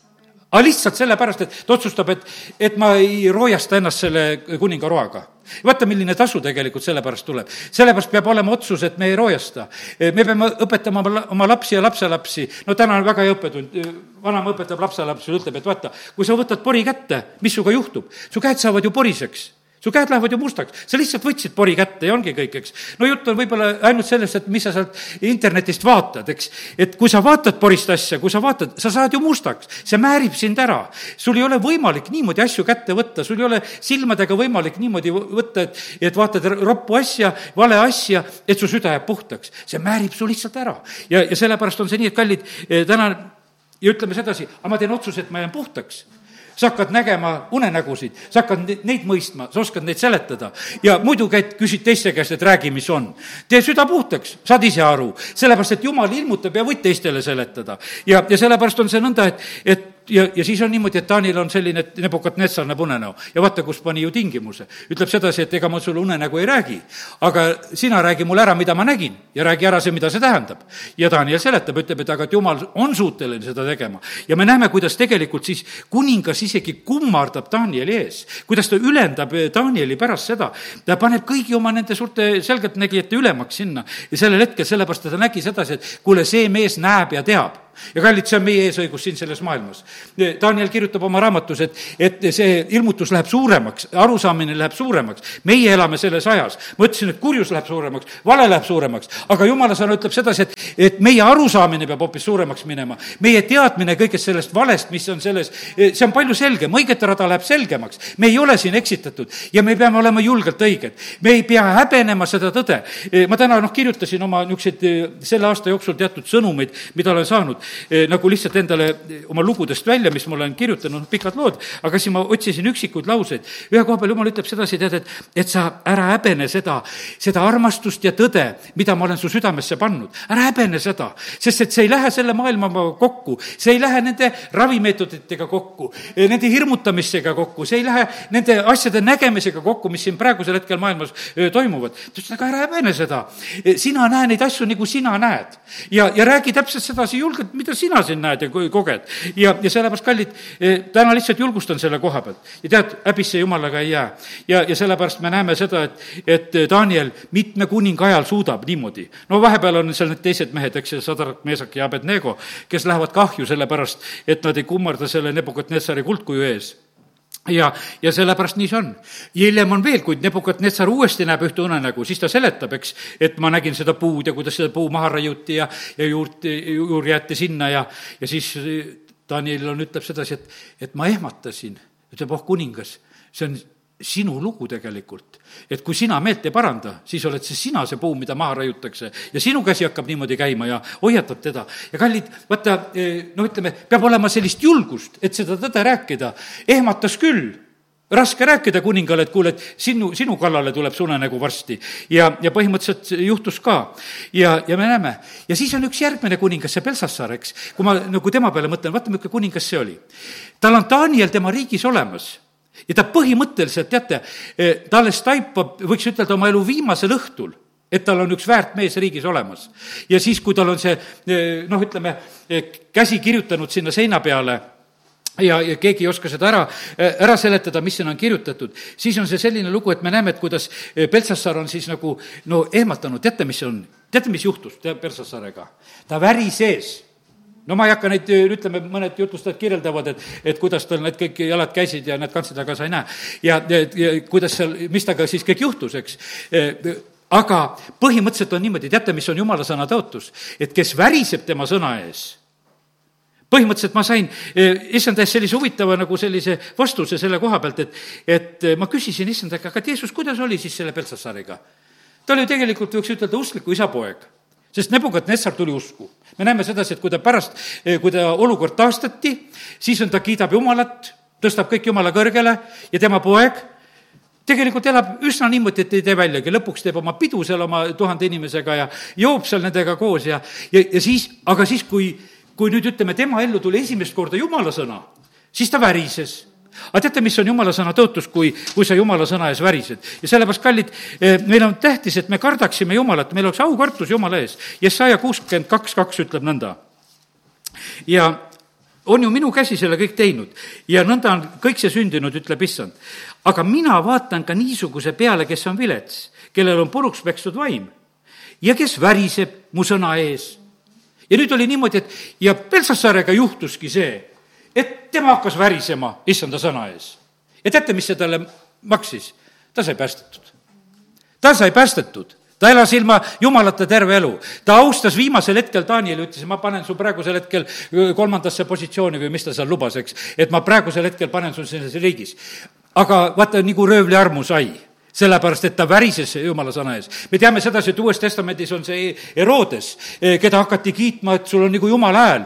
aga lihtsalt sellepärast, et ta otsustab, et, et ma ei roojasta ennast selle kuninga roaga. vaata, milline tasu tegelikult selle pärast tuleb. sellepärast peab olema otsus, et me ei roojasta. me peame õpetama oma, lapsi ja lapselapsi, no täna on väga hea õppetund, vanaema õpetab lapselapsi, ütleb, et vaata, kui sa võtad pori kätte, mis sinuga juhtub? su käed saavad ju poriseks su käed lähevad ju mustaks, sa lihtsalt võtsid pori kätte ja ongi kõik, eks. no jutt on võib-olla ainult sellest, et mis sa sealt internetist vaatad, eks. et kui sa vaatad porist asja, kui sa vaatad, sa saad ju mustaks, see määrib sind ära. sul ei ole võimalik niimoodi asju kätte võtta, sul ei ole silmadega võimalik niimoodi võtta, et, et vaatad roppu asja, vale asja, et su süda jääb puhtaks. see määrib su lihtsalt ära. ja, ja sellepärast on see nii, et kallid, eh, täna ja ütleme sedasi, aga ma teen otsuse, et ma jään puhtaks sa hakkad nägema unenägusid, sa hakkad neid mõistma, sa oskad neid seletada. ja muidu käid, küsid teiste käest, et räägi, mis on. tee süda puhtaks, saad ise aru, sellepärast et jumal ilmutab ja võid teistele seletada. ja, ja sellepärast on see nõnda, et, et ja, ja siis on niimoodi, et Taanil on selline, et Nebukadnetsar näeb unenäo ja vaata, kus pani ju tingimuse. ütleb sedasi, et ega ma sulle unenägu ei räägi, aga sina räägi mulle ära, mida ma nägin. Ja räägi ära see, mida see tähendab. ja Daniel seletab, ütleb, et aga et jumal on suuteline seda tegema. ja me näeme, kuidas tegelikult siis kuningas isegi kummardab Danieli ees, kuidas ta ülendab Danieli pärast seda, ta paneb kõigi oma nende suurte selgeltnägijate ülemaks sinna. Ja sellel hetkel, sellepärast ta nägi sedasi, et kuule, see mees näeb ja teab ja kallid, see on meie eesõigus siin selles maailmas. Daniel kirjutab oma raamatus, et, et see ilmutus läheb suuremaks, arusaamine läheb suuremaks. meie elame selles ajas. ma ütlesin, et kurjus läheb suuremaks, vale läheb suuremaks, aga jumala sõna ütleb sedasi, et, et meie arusaamine peab hoopis suuremaks minema. meie teadmine kõigest sellest valest, mis on selles, see on palju selgem, õigete rada läheb selgemaks. me ei ole siin eksitatud ja me peame olema julgelt õiged. me ei pea häbenema seda tõde. ma täna noh, kirjutasin oma niisuguseid selle aasta jooksul teatud sõnumeid, mida olen saanud nagu lihtsalt endale eh, oma lugudest välja, mis ma olen kirjutanud, pikad lood, aga siis ma otsisin üksikuid lauseid. ühe koha peal jumal ütleb sedasi, tead, et, et sa ära häbene seda, seda armastust ja tõde, mida ma olen su südamesse pannud. ära häbene seda, sest et see ei lähe selle maailmaga kokku, see ei lähe nende ravimeetoditega kokku, eh, nende hirmutamistega kokku, see ei lähe nende asjade nägemisega kokku, mis siin praegusel hetkel maailmas toimuvad. ta ütles, aga ära häbene seda. sina näe neid asju, nagu sina näed. ja, ja räägi täpselt sedasi julgelt, mida sina siin näed ja koged. ja, ja sellepärast, kallid, eh, täna lihtsalt julgustan selle koha pealt. ja tead, häbisse jumalaga ei jää. ja, ja sellepärast me näeme seda, et, et Daniel mitme kuninga ajal suudab niimoodi. no vahepeal on seal need teised mehed, eks ju, Sadrak, Meesak ja Abednego, kes lähevad kahju sellepärast, et nad ei kummarda selle Nebukadnetsari kuldkuju ees ja, ja sellepärast nii see on. hiljem on veel, kui Nebukadnetsar uuesti näeb ühte unenägu, siis ta seletab, eks, et ma nägin seda puud ja kuidas seda puu maha raiuti ja, ja juurt, juur jäeti sinna ja, ja siis Daniel on, ütleb sedasi, et, et ma ehmatasin, ütleb, oh kuningas, see on sinu lugu tegelikult. Et kui sina meelt ei paranda, siis oled see sina see puu, mida maha raiutakse ja sinu käsi hakkab niimoodi käima ja hoiatad teda. ja kallid, vaata, no ütleme, peab olema sellist julgust, et seda tõde rääkida. ehmatas küll raske rääkida kuningale, et kuule, et sinu, sinu kallale tuleb see unenägu varsti. ja, ja põhimõtteliselt juhtus ka. ja, ja me näeme. ja siis on üks järgmine kuningas, see Belsassar, eks. kui ma nagu tema peale mõtlen, vaata, milline kuningas see oli. tal on Daniel tema riigis olemas ja ta põhimõtteliselt, teate, eh, ta alles taipab, võiks ütelda, oma elu viimasel õhtul et tal on üks väärt mees riigis olemas. ja siis, kui tal on see eh, noh, ütleme, eh, käsi kirjutanud sinna seina peale ja, ja keegi ei oska seda ära, ära seletada, mis sinna on kirjutatud, siis on see selline lugu, et me näeme, et kuidas Peltsassar on siis nagu no ehmatanud, teate, mis see on? teate, mis juhtus Peltsassarega? ta värises no ma ei hakka neid, ütleme, mõned jutlustajad kirjeldavad, et, et kuidas tal need kõik jalad käisid ja need kantsid, aga sa ei näe. ja, ja, ja kuidas seal, mis temaga siis kõik juhtus, eks aga põhimõtteliselt on niimoodi, teate, mis on jumala sõna tõotus? et kes väriseb tema sõna ees, põhimõtteliselt ma sain issanda eest sellise huvitava nagu sellise vastuse selle koha pealt, et, et ma küsisin issanda käest, aga Jeesus, kuidas oli siis selle Peltsasaariga? ta oli tegelikult, võiks ütelda, uskliku isa poeg sest Nebukadnessar tuli usku. me näeme sedasi, et kui ta pärast, eh, kui ta olukord taastati, siis on, ta kiidab Jumalat, tõstab kõik Jumala kõrgele ja tema poeg tegelikult elab üsna niimoodi, et ei tee väljagi, lõpuks teeb oma pidu seal oma tuhande inimesega ja joob seal nendega koos ja, ja, ja siis, aga siis, kui, kui nüüd ütleme, tema ellu tuli esimest korda Jumala sõna, siis ta värises aga teate, mis on jumala sõna tõotus, kui, kui sa jumala sõna ees värised? ja sellepärast, kallid, eh, meil on tähtis, et me kardaksime Jumalat, meil oleks aukartus Jumala ees. Jesaja kuuskümmend kaks, kaks ütleb nõnda. ja on ju minu käsi selle kõik teinud ja nõnda on kõik see sündinud, ütleb issand. aga mina vaatan ka niisuguse peale, kes on vilets, kellel on puruks pekstud vaim ja kes väriseb mu sõna ees. ja nüüd oli niimoodi, et ja Peltsassaarega juhtuski see, et tema hakkas värisema issanda sõna ees. ja teate, mis see talle maksis? ta sai päästetud. ta sai päästetud ta elas ilma jumalata terve elu. ta austas viimasel hetkel Danieli, ütles, ma panen su praegusel hetkel kolmandasse positsiooni või mis ta seal lubas, eks, et ma praegusel hetkel panen sul selles riigis. aga vaata, nagu röövli armu sai sellepärast, et ta värises jumala sõna ees. me teame sedasi, et Uues Testamendis on see Herodes, keda hakati kiitma, et sul on nagu jumala hääl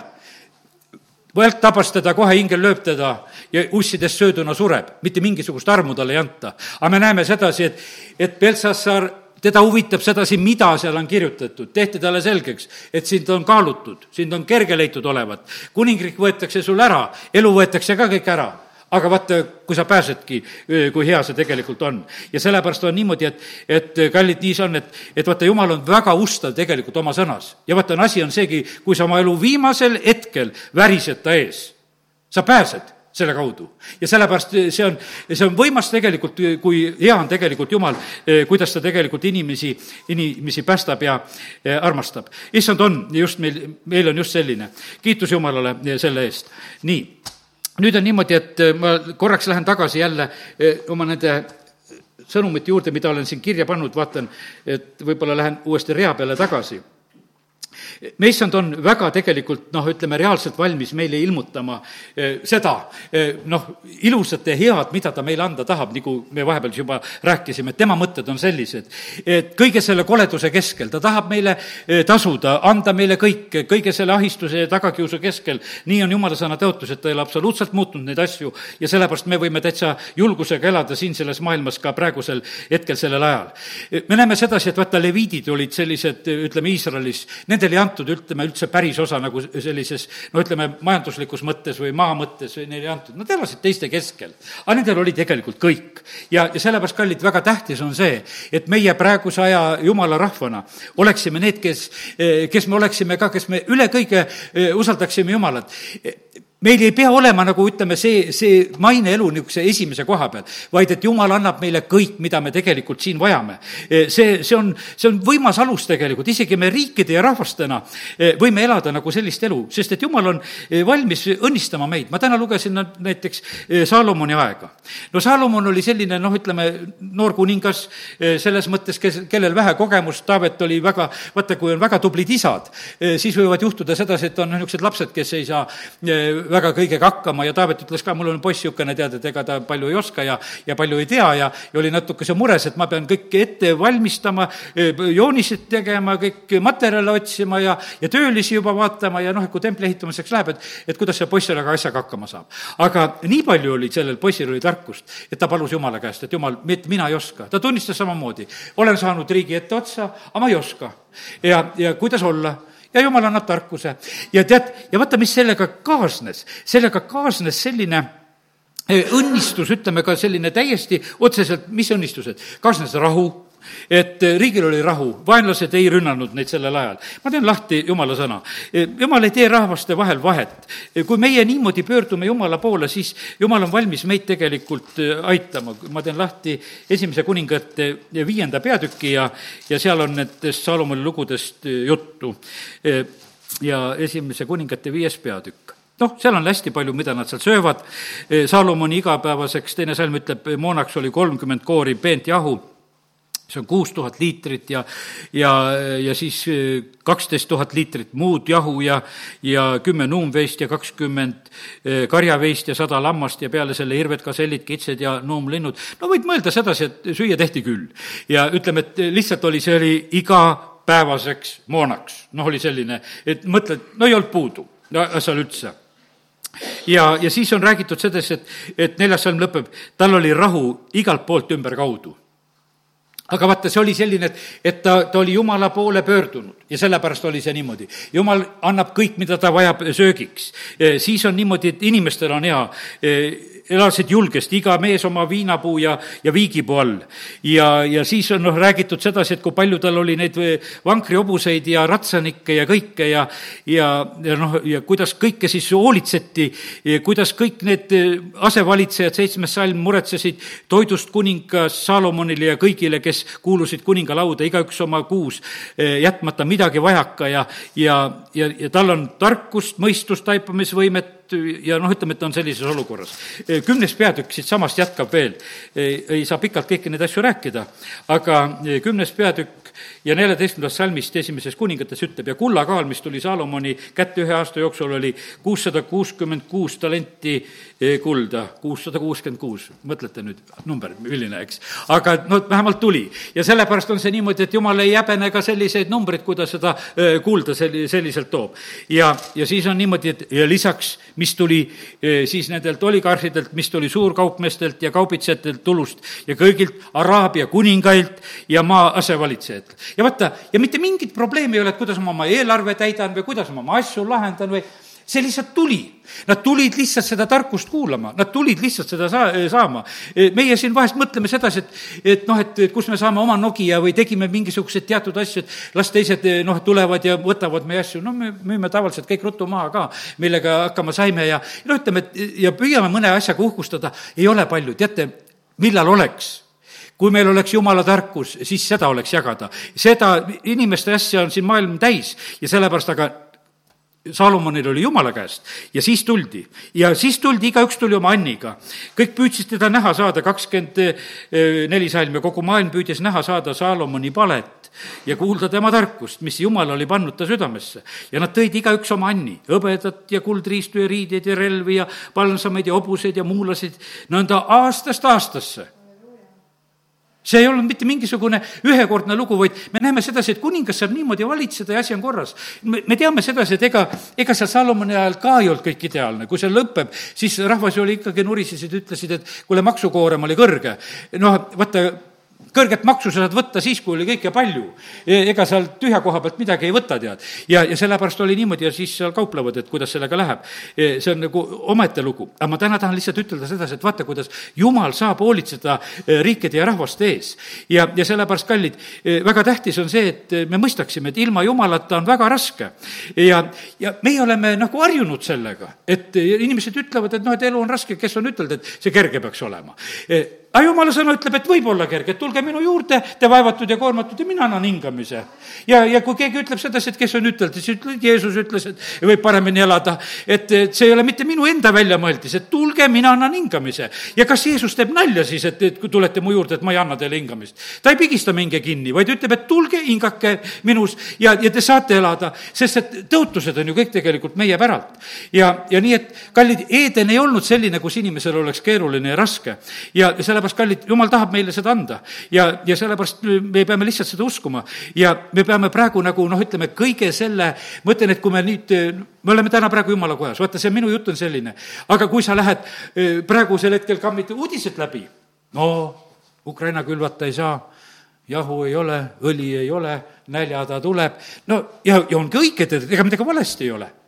välk tabas teda, kohe ingel lööb teda ja ussidest sööduna sureb, mitte mingisugust armu talle ei anta. aga me näeme sedasi, et, et Beltsassar teda huvitab sedasi, mida seal on kirjutatud, tehti talle selgeks, et sind on kaalutud, sind on kerge leitud olevat. kuningriik võetakse sul ära, elu võetakse ka kõik ära aga vaata, kui sa pääsedki, kui hea see tegelikult on. ja sellepärast on niimoodi, et, et kallid, nii see on, et, et vaata, jumal on väga ustav tegelikult oma sõnas. ja vaata, asi on seegi, kui sa oma elu viimasel hetkel värised ta ees, sa pääsed selle kaudu. ja sellepärast see on, see on võimas tegelikult, kui hea on tegelikult Jumal, kuidas ta tegelikult inimesi, inimesi päästab ja armastab. issand on just meil, meil on just selline. kiitus Jumalale selle eest. nii nüüd on niimoodi, et äh, ma korraks lähen tagasi jälle äh, oma nende sõnumite juurde, mida olen siin kirja pannud, vaatan, et võib-olla lähen uuesti rea peale tagasi meissand on väga tegelikult noh, ütleme reaalselt valmis meile ilmutama eh, seda eh, noh, ilusat ja head, mida ta meile anda tahab, nagu me vahepeal juba rääkisime, tema mõtted on sellised, et kõige selle koleduse keskel ta tahab meile eh, tasuda, anda meile kõike, kõige selle ahistuse ja tagakiusu keskel. nii on jumala sõna tõotus, et ta ei ole absoluutselt muutnud neid asju ja sellepärast me võime täitsa julgusega elada siin selles maailmas ka praegusel hetkel, sellel ajal. me näeme sedasi, et vaata, leviidid olid sellised, ütleme, Iisraelis, nendel ei antud, ütleme, üldse päris osa nagu sellises no ütleme, majanduslikus mõttes või maa mõttes või neile ei antud, nad elasid teiste keskel. aga nendel oli tegelikult kõik. ja, ja sellepärast, kallid, väga tähtis on see, et meie praeguse aja jumala rahvana oleksime need, kes, kes me oleksime ka, kes me üle kõige eh, usaldaksime Jumalat meil ei pea olema nagu ütleme, see, see maineelu niisuguse esimese koha peal, vaid et jumal annab meile kõik, mida me tegelikult siin vajame. E, see, see on, see on võimas alus tegelikult, isegi me riikide ja rahvastena e, võime elada nagu sellist elu, sest et jumal on e, valmis õnnistama meid. ma täna lugesin näiteks Saalomoni aega. no Saalomon oli selline noh, ütleme, noor kuningas selles mõttes, kes, kellel vähe kogemust, Taavet oli väga, vaata, kui on väga tublid isad, siis võivad juhtuda sedasi, et on niisugused lapsed, kes ei saa väga kõigega hakkama ja Taavet ütles ka, mul on poiss niisugune, tead, et ega ta palju ei oska ja, ja palju ei tea ja, ja oli natukese mures, et ma pean kõike ette valmistama, jooniseid tegema, kõik materjale otsima ja, ja töölisi juba vaatama ja noh, et kui templi ehitamiseks läheb, et, et kuidas see poiss selle asjaga hakkama saab. aga nii palju oli sellel poisil oli tarkust, et ta palus Jumala käest, et Jumal, mina ei oska. ta tunnistas samamoodi, olen saanud riigi etteotsa, aga ma ei oska. ja, ja kuidas olla ja jumal annab tarkuse. ja tead, ja vaata, mis sellega kaasnes. sellega kaasnes selline eh, õnnistus, ütleme ka selline täiesti otseselt, mis õnnistused? kaasnes rahu et eh, riigil oli rahu, vaenlased ei rünnanud neid sellel ajal. ma teen lahti jumala sõna. Eh, jumal ei tee rahvaste vahel vahet. Eh, kui meie niimoodi pöördume Jumala poole, siis Jumal on valmis meid tegelikult aitama. ma teen lahti esimese kuningate viienda peatüki ja, ja seal on nendest Saalomoni lugudest juttu. ja esimese kuningate viies peatükk noh, seal on hästi palju, mida nad seal söövad, Saalomoni igapäevaseks, teine salm ütleb, moonaks oli kolmkümmend koori peent jahu see on kuus tuhat liitrit ja, ja, ja siis eh, kaksteist tuhat liitrit muud jahu ja, ja kümme nuumveist ja kakskümmend eh, karjaveist ja sada lammast ja peale selle hirved, kasellid, kitsed ja nuumlinnud. no võid mõelda sedasi, et süüa tehti küll. ja ütleme, et lihtsalt oli, see oli igapäevaseks moonaks. noh, oli selline, et mõtled, no ei olnud puudu no, seal üldse ja, ja siis on räägitud sedasi, et, et neljas salm lõpeb, tal oli rahu igalt poolt ümberkaudu aga vaata, see oli selline, et, et ta, ta oli Jumala poole pöördunud ja sellepärast oli see niimoodi. Jumal annab kõik, mida ta vajab söögiks. siis on niimoodi, et inimestel on hea elasid julgesti, iga mees oma viinapuu ja, ja viigipuu all. ja, ja siis on noh, räägitud sedasi, et kui palju tal oli neid vankrihobuseid ja ratsanikke ja kõike ja, ja, ja noh, ja kuidas kõike siis hoolitseti, kuidas kõik need asevalitsejad, seitsmes salm, muretsesid toidust kuningas Saalomonile ja kõigile, kes kuulusid kuningalauda, igaüks oma kuus, jätmata midagi vajaka ja, ja, ja, ja tal on tarkust, mõistust, taipamisvõimet, ja noh, ütleme, et on sellises olukorras. kümnes peatükk siitsamast jätkab veel, ei saa pikalt kõiki neid asju rääkida, aga kümnes peatükk ja neljateistkümnendast salmist esimeses kuningates ütleb ja kullakaal, mis tuli Saalomoni kätte ühe aasta jooksul, oli kuussada kuuskümmend kuus talenti eh, kulda, kuussada kuuskümmend kuus, mõtlete nüüd, number, milline, eks. aga no vähemalt tuli ja sellepärast on see niimoodi, et jumal ei häbene ka selliseid numbreid, kui ta seda eh, kulda selli-, selliselt toob. ja, ja siis on niimoodi, et ja lisaks, mis tuli eh, siis nendelt oligarhidelt, mis tuli suurkaupmeestelt ja kaubitsejatelt tulust ja kõigilt Araabia kuningailt ja maa asevalitsejatelt. Ja vaata, ja mitte mingit probleemi ei ole, et kuidas ma oma eelarve täidan või kuidas ma oma asju lahendan või see lihtsalt tuli. Nad tulid lihtsalt seda tarkust kuulama, nad tulid lihtsalt seda saa-, saama. meie siin vahest mõtleme sedasi, et, et noh, et, et kus me saame oma Nokia või tegime mingisuguseid teatud asju, et las teised noh, tulevad ja võtavad meie asju, no me müüme tavaliselt kõik ruttu maha ka, millega hakkama saime ja no ütleme, et ja püüame mõne asjaga uhkustada, ei ole palju, teate, millal oleks kui meil oleks jumala tarkus, siis seda oleks jagada. seda inimeste asja on siin maailm täis ja sellepärast aga Saalomonil oli jumala käest ja siis tuldi. ja siis tuldi, igaüks tuli oma Anniga. kõik püüdsid teda näha saada, kakskümmend neli salm ja kogu maailm püüdis näha saada Saalomoni palet ja kuulda tema tarkust, mis Jumal oli pannud ta südamesse. ja nad tõid igaüks oma Anni, hõbedat ja kuldriistu ja riideid ja relvi ja palsameid ja hobuseid ja muulasid, nõnda aastast aastasse see ei olnud mitte mingisugune ühekordne lugu, vaid me näeme sedasi, et kuningas saab niimoodi valitseda ja asi on korras. me, me teame sedasi, et ega, ega seal Salomoni ajal ka ei olnud kõik ideaalne, kui see lõpeb, siis rahvas oli ikkagi nurisesid, ütlesid, et kuule, maksukoorem oli kõrge. noh, vaata, kõrget maksu sa saad võtta siis, kui oli kõike palju. E, ega seal tühja koha pealt midagi ei võta, tead. ja, ja sellepärast oli niimoodi ja siis seal kauplevad, et kuidas sellega läheb. E, see on nagu omaette lugu. aga ma täna tahan lihtsalt ütelda sedasi, et vaata, kuidas jumal saab hoolitseda e, riikide ja rahvaste ees. ja, ja sellepärast, kallid, väga tähtis on see, et me mõistaksime, et ilma jumalata on väga raske. ja, ja meie oleme nagu harjunud sellega, et inimesed ütlevad, et noh, et elu on raske, kes on ütelnud, et see kerge peaks olema aga jumala sõna ütleb, et võib olla kerge, et tulge minu juurde, te vaevatud ja koormatud ja mina annan hingamise. ja, ja kui keegi ütleb sedasi, et kes on ütelnud, siis ütleb, Jeesus ütles, et võib paremini elada. et, et see ei ole mitte minu enda väljamõeldis, et tulge, mina annan hingamise. ja kas Jeesus teeb nalja siis, et, et kui tulete mu juurde, et ma ei anna teile hingamist? ta ei pigista minge kinni, vaid ütleb, et tulge, hingake minus ja, ja te saate elada, sest et tõotused on ju kõik tegelikult meie päralt. ja, ja nii, et kallid, Eeden ei olnud selline, kus inimesel oleks keeruline ja raske ja selle sellepärast, kallid, jumal tahab meile seda anda. ja, ja sellepärast me peame lihtsalt seda uskuma. ja me peame praegu nagu noh, ütleme kõige selle, ma ütlen, et kui me nüüd, me oleme täna praegu jumala kojas, vaata, see minu jutt on selline. aga kui sa lähed eh, praegusel hetkel kammid uudised läbi, no Ukraina külvata ei saa jahu ei ole, õli ei ole, näljahäda tuleb, no ja, ja ongi õige, et ega midagi valesti ei ole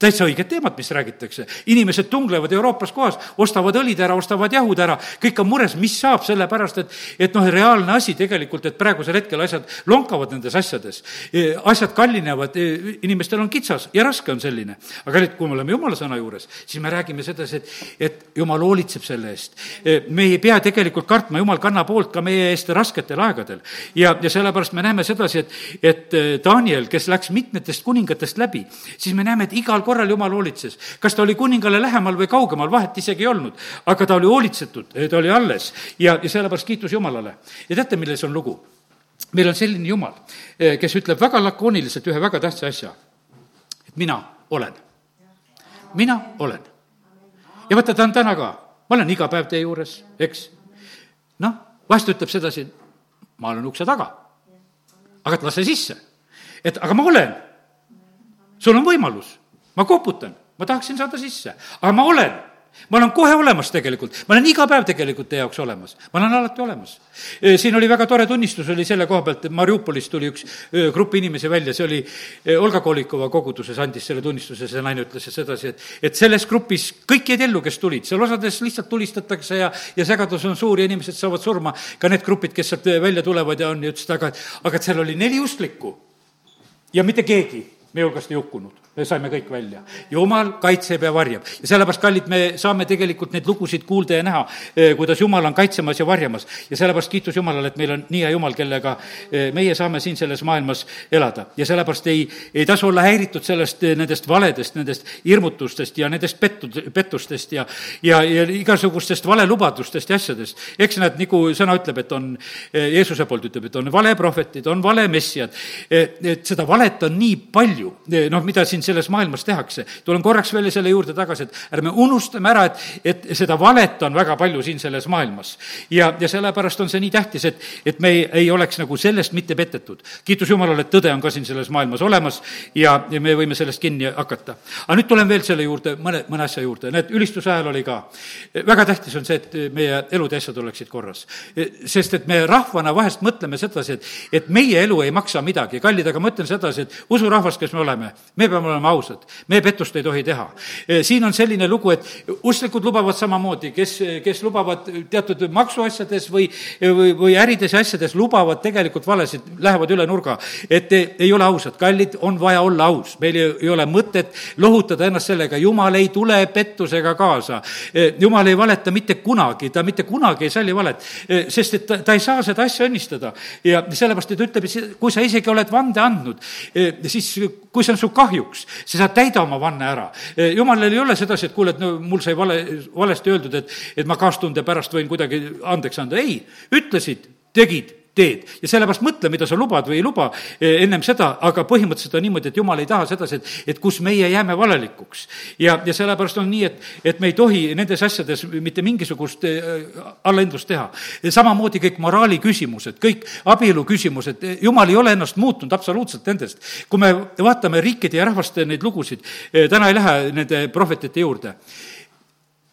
täitsa õiged teemad, mis räägitakse. inimesed tunglevad Euroopas kohas, ostavad õlid ära, ostavad jahud ära, kõik on mures, mis saab, sellepärast et, et noh, reaalne asi tegelikult, et praegusel hetkel asjad lonkavad nendes asjades. E, asjad kallinevad, e, inimestel on kitsas ja raske on selline. aga nüüd, kui me oleme jumala sõna juures, siis me räägime sedasi, et, et jumal hoolitseb selle eest. E, me ei pea tegelikult kartma, jumal kannab hoolt ka meie eest rasketel aegadel. ja, ja sellepärast me näeme sedasi, et, et Daniel, kes läks mitmetest kuningatest läbi, siis me näeme, et igal korral Jumal hoolitses. kas ta oli kuningale lähemal või kaugemal, vahet isegi ei olnud. aga ta oli hoolitsetud, ta oli alles ja, ja sellepärast kiitus Jumalale. ja teate, milles on lugu? meil on selline Jumal, eh, kes ütleb väga lakooniliselt ühe väga tähtsa asja. et mina olen. mina olen. ja vaata, ta on täna ka. ma olen iga päev teie juures, eks. noh, vahest ütleb sedasi, ma olen ukse taga. aga et lase sisse. et aga ma olen. sul on võimalus ma koputan, ma tahaksin saada sisse, aga ma olen. Ma olen kohe olemas tegelikult, ma olen iga päev tegelikult teie jaoks olemas, ma olen alati olemas. siin oli väga tore tunnistus, oli selle koha pealt, et Mariupolist tuli üks grupp inimesi välja, see oli Olga Kolikova koguduses andis selle tunnistuse, see naine ütles sedasi, et, et selles grupis kõik jäid ellu, kes tulid, seal osades lihtsalt tulistatakse ja, ja segadus on suur ja inimesed saavad surma, ka need grupid, kes sealt välja tulevad ja on, ja ütlesid, aga, aga et seal oli neli usklikku ja mitte keegi meie hulgast ei hukkunud, me saime kõik välja. jumal kaitseb ja varjab ja sellepärast, kallid, me saame tegelikult neid lugusid kuulda ja näha, eh, kuidas Jumal on kaitsemas ja varjamas. ja sellepärast kiitus Jumalale, et meil on nii hea Jumal, kellega eh, meie saame siin selles maailmas elada. ja sellepärast ei, ei tasu olla häiritud sellest, eh, nendest valedest, nendest hirmutustest ja nendest pettud, pettustest ja ja, ja igasugustest valelubadustest ja asjadest. eks nad, nagu sõna ütleb, et on, Jeesuse poolt ütleb, et on valeprohvetid, on valemessiad, et seda valet on nii palju, noh, mida siin selles maailmas tehakse. tulen korraks veel selle juurde tagasi, et ärme unustame ära, et, et seda valet on väga palju siin selles maailmas. ja, ja sellepärast on see nii tähtis, et, et me ei, ei oleks nagu sellest mitte petetud. kiitus Jumalale, et tõde on ka siin selles maailmas olemas ja, ja me võime sellest kinni hakata. aga nüüd tulen veel selle juurde, mõne, mõne asja juurde, näed, ülistuse ajal oli ka, väga tähtis on see, et meie elud ja asjad oleksid korras. sest et me rahvana vahest mõtleme sedasi, et, et meie elu ei maksa midagi, kallid, aga ma ütlen sedasi, et usurahvas, kes me oleme, me peame olema ausad, me pettust ei tohi teha. siin on selline lugu, et usklikud lubavad samamoodi, kes, kes lubavad teatud maksuasjades või, või, või ärides ja asjades, lubavad tegelikult valesid, lähevad üle nurga. et ei ole ausad, kallid, on vaja olla aus, meil ei, ei ole mõtet lohutada ennast sellega, jumal ei tule pettusega kaasa. jumal ei valeta mitte kunagi, ta mitte kunagi ei salli valet, sest et ta, ta ei saa seda asja õnnistada. ja sellepärast, et ta ütleb, et kui sa isegi oled vande andnud, siis kui see on su kahjuks, sa saad täida oma vanne ära. jumalal ei ole sedasi, et kuule, et no mul sai vale, valesti öeldud, et, et ma kaastunde pärast võin kuidagi andeks anda, ei, ütlesid, tegid teed. ja sellepärast mõtle, mida sa lubad või ei luba eh, ennem seda, aga põhimõtteliselt on niimoodi, et jumal ei taha sedasi, et, et kus meie jääme valelikuks. ja, ja sellepärast on nii, et, et me ei tohi nendes asjades mitte mingisugust eh, allahindlust teha. samamoodi kõik moraali küsimused, kõik abielu küsimused, jumal ei ole ennast muutnud absoluutselt nendest. kui me vaatame riikide ja rahvaste neid lugusid, eh, täna ei lähe nende prohvetite juurde,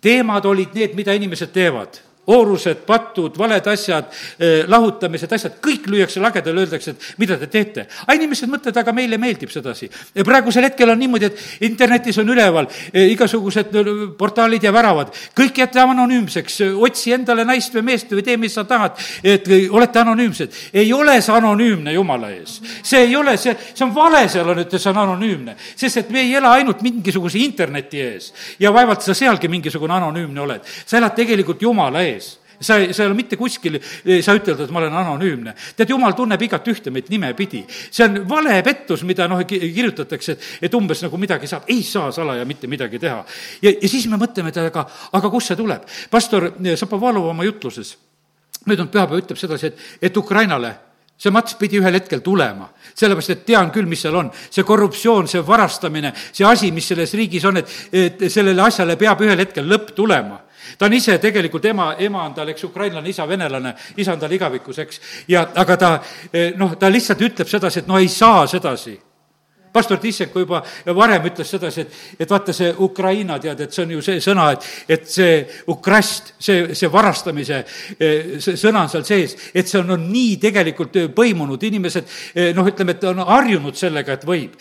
teemad olid need, mida inimesed teevad oorused, patud, valed asjad, eh, lahutamised, asjad, kõik lüüakse lagedale, öeldakse, et mida te teete. aga inimesed mõtlevad, aga meile meeldib sedasi. praegusel hetkel on niimoodi, et internetis on üleval eh, igasugused portaalid ja väravad, kõik jätta anonüümseks, otsi endale naist või meest või tee, mis sa tahad, et olete anonüümsed. ei ole see anonüümne Jumala ees. see ei ole, see, see on vale seal on, et see on anonüümne, sest et me ei ela ainult mingisuguse interneti ees ja vaevalt sa sealgi mingisugune anonüümne oled. sa elad tegelikult Jumala ees sa sa ei ole mitte kuskil, sa ütled, et ma olen anonüümne. tead, jumal tunneb igat ühte meid nimepidi. see on vale pettus, mida noh, kirjutatakse, et, et umbes nagu midagi saab, ei saa salaja mitte midagi teha. ja, ja siis me mõtleme, et aga, aga kust see tuleb? pastor Šapovalov oma jutluses möödunud pühapäev ütleb sedasi, et, et Ukrainale see mats pidi ühel hetkel tulema, sellepärast et tean küll, mis seal on. see korruptsioon, see varastamine, see asi, mis selles riigis on, et, et sellele asjale peab ühel hetkel lõpp tulema ta on ise tegelikult ema, ema on tal, eks, ukrainlane, isa venelane, isa on tal igavikus, eks. ja, aga ta eh, noh, ta lihtsalt ütleb sedasi, et no ei saa sedasi. Pastor Tissenko juba varem ütles sedasi, et, et vaata, see Ukraina, tead, et see on ju see sõna, et, et see ukrast, see, see varastamise eh, see sõna on seal sees, et see on, on nii tegelikult põimunud, inimesed eh, noh, ütleme, et on harjunud sellega, et võib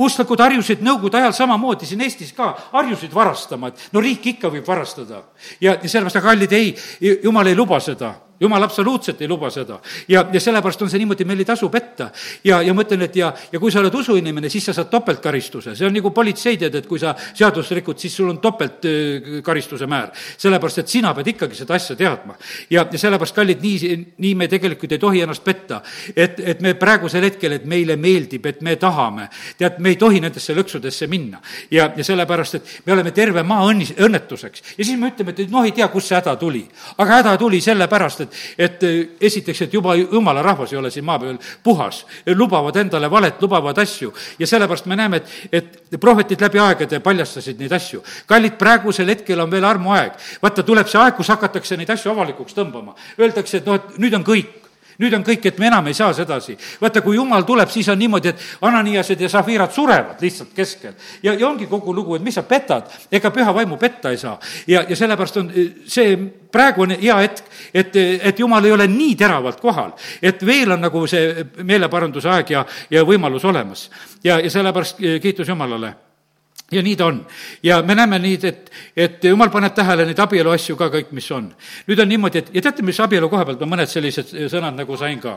usklikud harjusid nõukogude ajal samamoodi siin Eestis ka, harjusid varastama, et no riik ikka võib varastada. ja, sellepärast, aga kallid, ei, jumal ei luba seda jumal absoluutselt ei luba seda. ja, ja sellepärast on see niimoodi, meil ei tasu petta. ja, ja ma ütlen, et ja, ja kui sa oled usuinimene, siis sa saad topeltkaristuse, see on nagu politsei tead, et kui sa seadust rikud, siis sul on topeltkaristuse määr. sellepärast, et sina pead ikkagi seda asja teadma. ja, ja sellepärast, kallid, nii, nii me tegelikult ei tohi ennast petta. et, et me praegusel hetkel, et meile meeldib, et me tahame, tead, me ei tohi nendesse lõksudesse minna. ja, ja sellepärast, et me oleme terve maa õnnis, õnnetuseks. ja siis me ütleme, et noh, ei tea, kust see häda tuli. aga häda tuli sellepärast, et et, et esiteks, et juba jumala rahvas ei ole siin maa peal puhas, lubavad endale valet, lubavad asju ja sellepärast me näeme, et, et prohvetid läbi aegade paljastasid neid asju. kallid, praegusel hetkel on veel armuaeg. vaata, tuleb see aeg, kus hakatakse neid asju avalikuks tõmbama. Öeldakse, et noh, et nüüd on kõik nüüd on kõik, et me enam ei saa sedasi. vaata, kui jumal tuleb, siis on niimoodi, et Ananiased ja Safiirad surevad lihtsalt keskel. ja, ja ongi kogu lugu, et mis sa petad, ega püha vaimu petta ei saa. ja, ja sellepärast on eh, see praegu on hea hetk, et, et jumal ei ole nii teravalt kohal, et veel on nagu see meeleparanduse aeg ja, ja võimalus olemas. ja, ja sellepärast eh, kiitus Jumalale ja nii ta on. ja me näeme nii, et, et jumal paneb tähele neid abielu asju ka kõik, mis on. nüüd on niimoodi, et ja teate, mis abielu koha pealt ma mõned sellised sõnad nagu sain ka.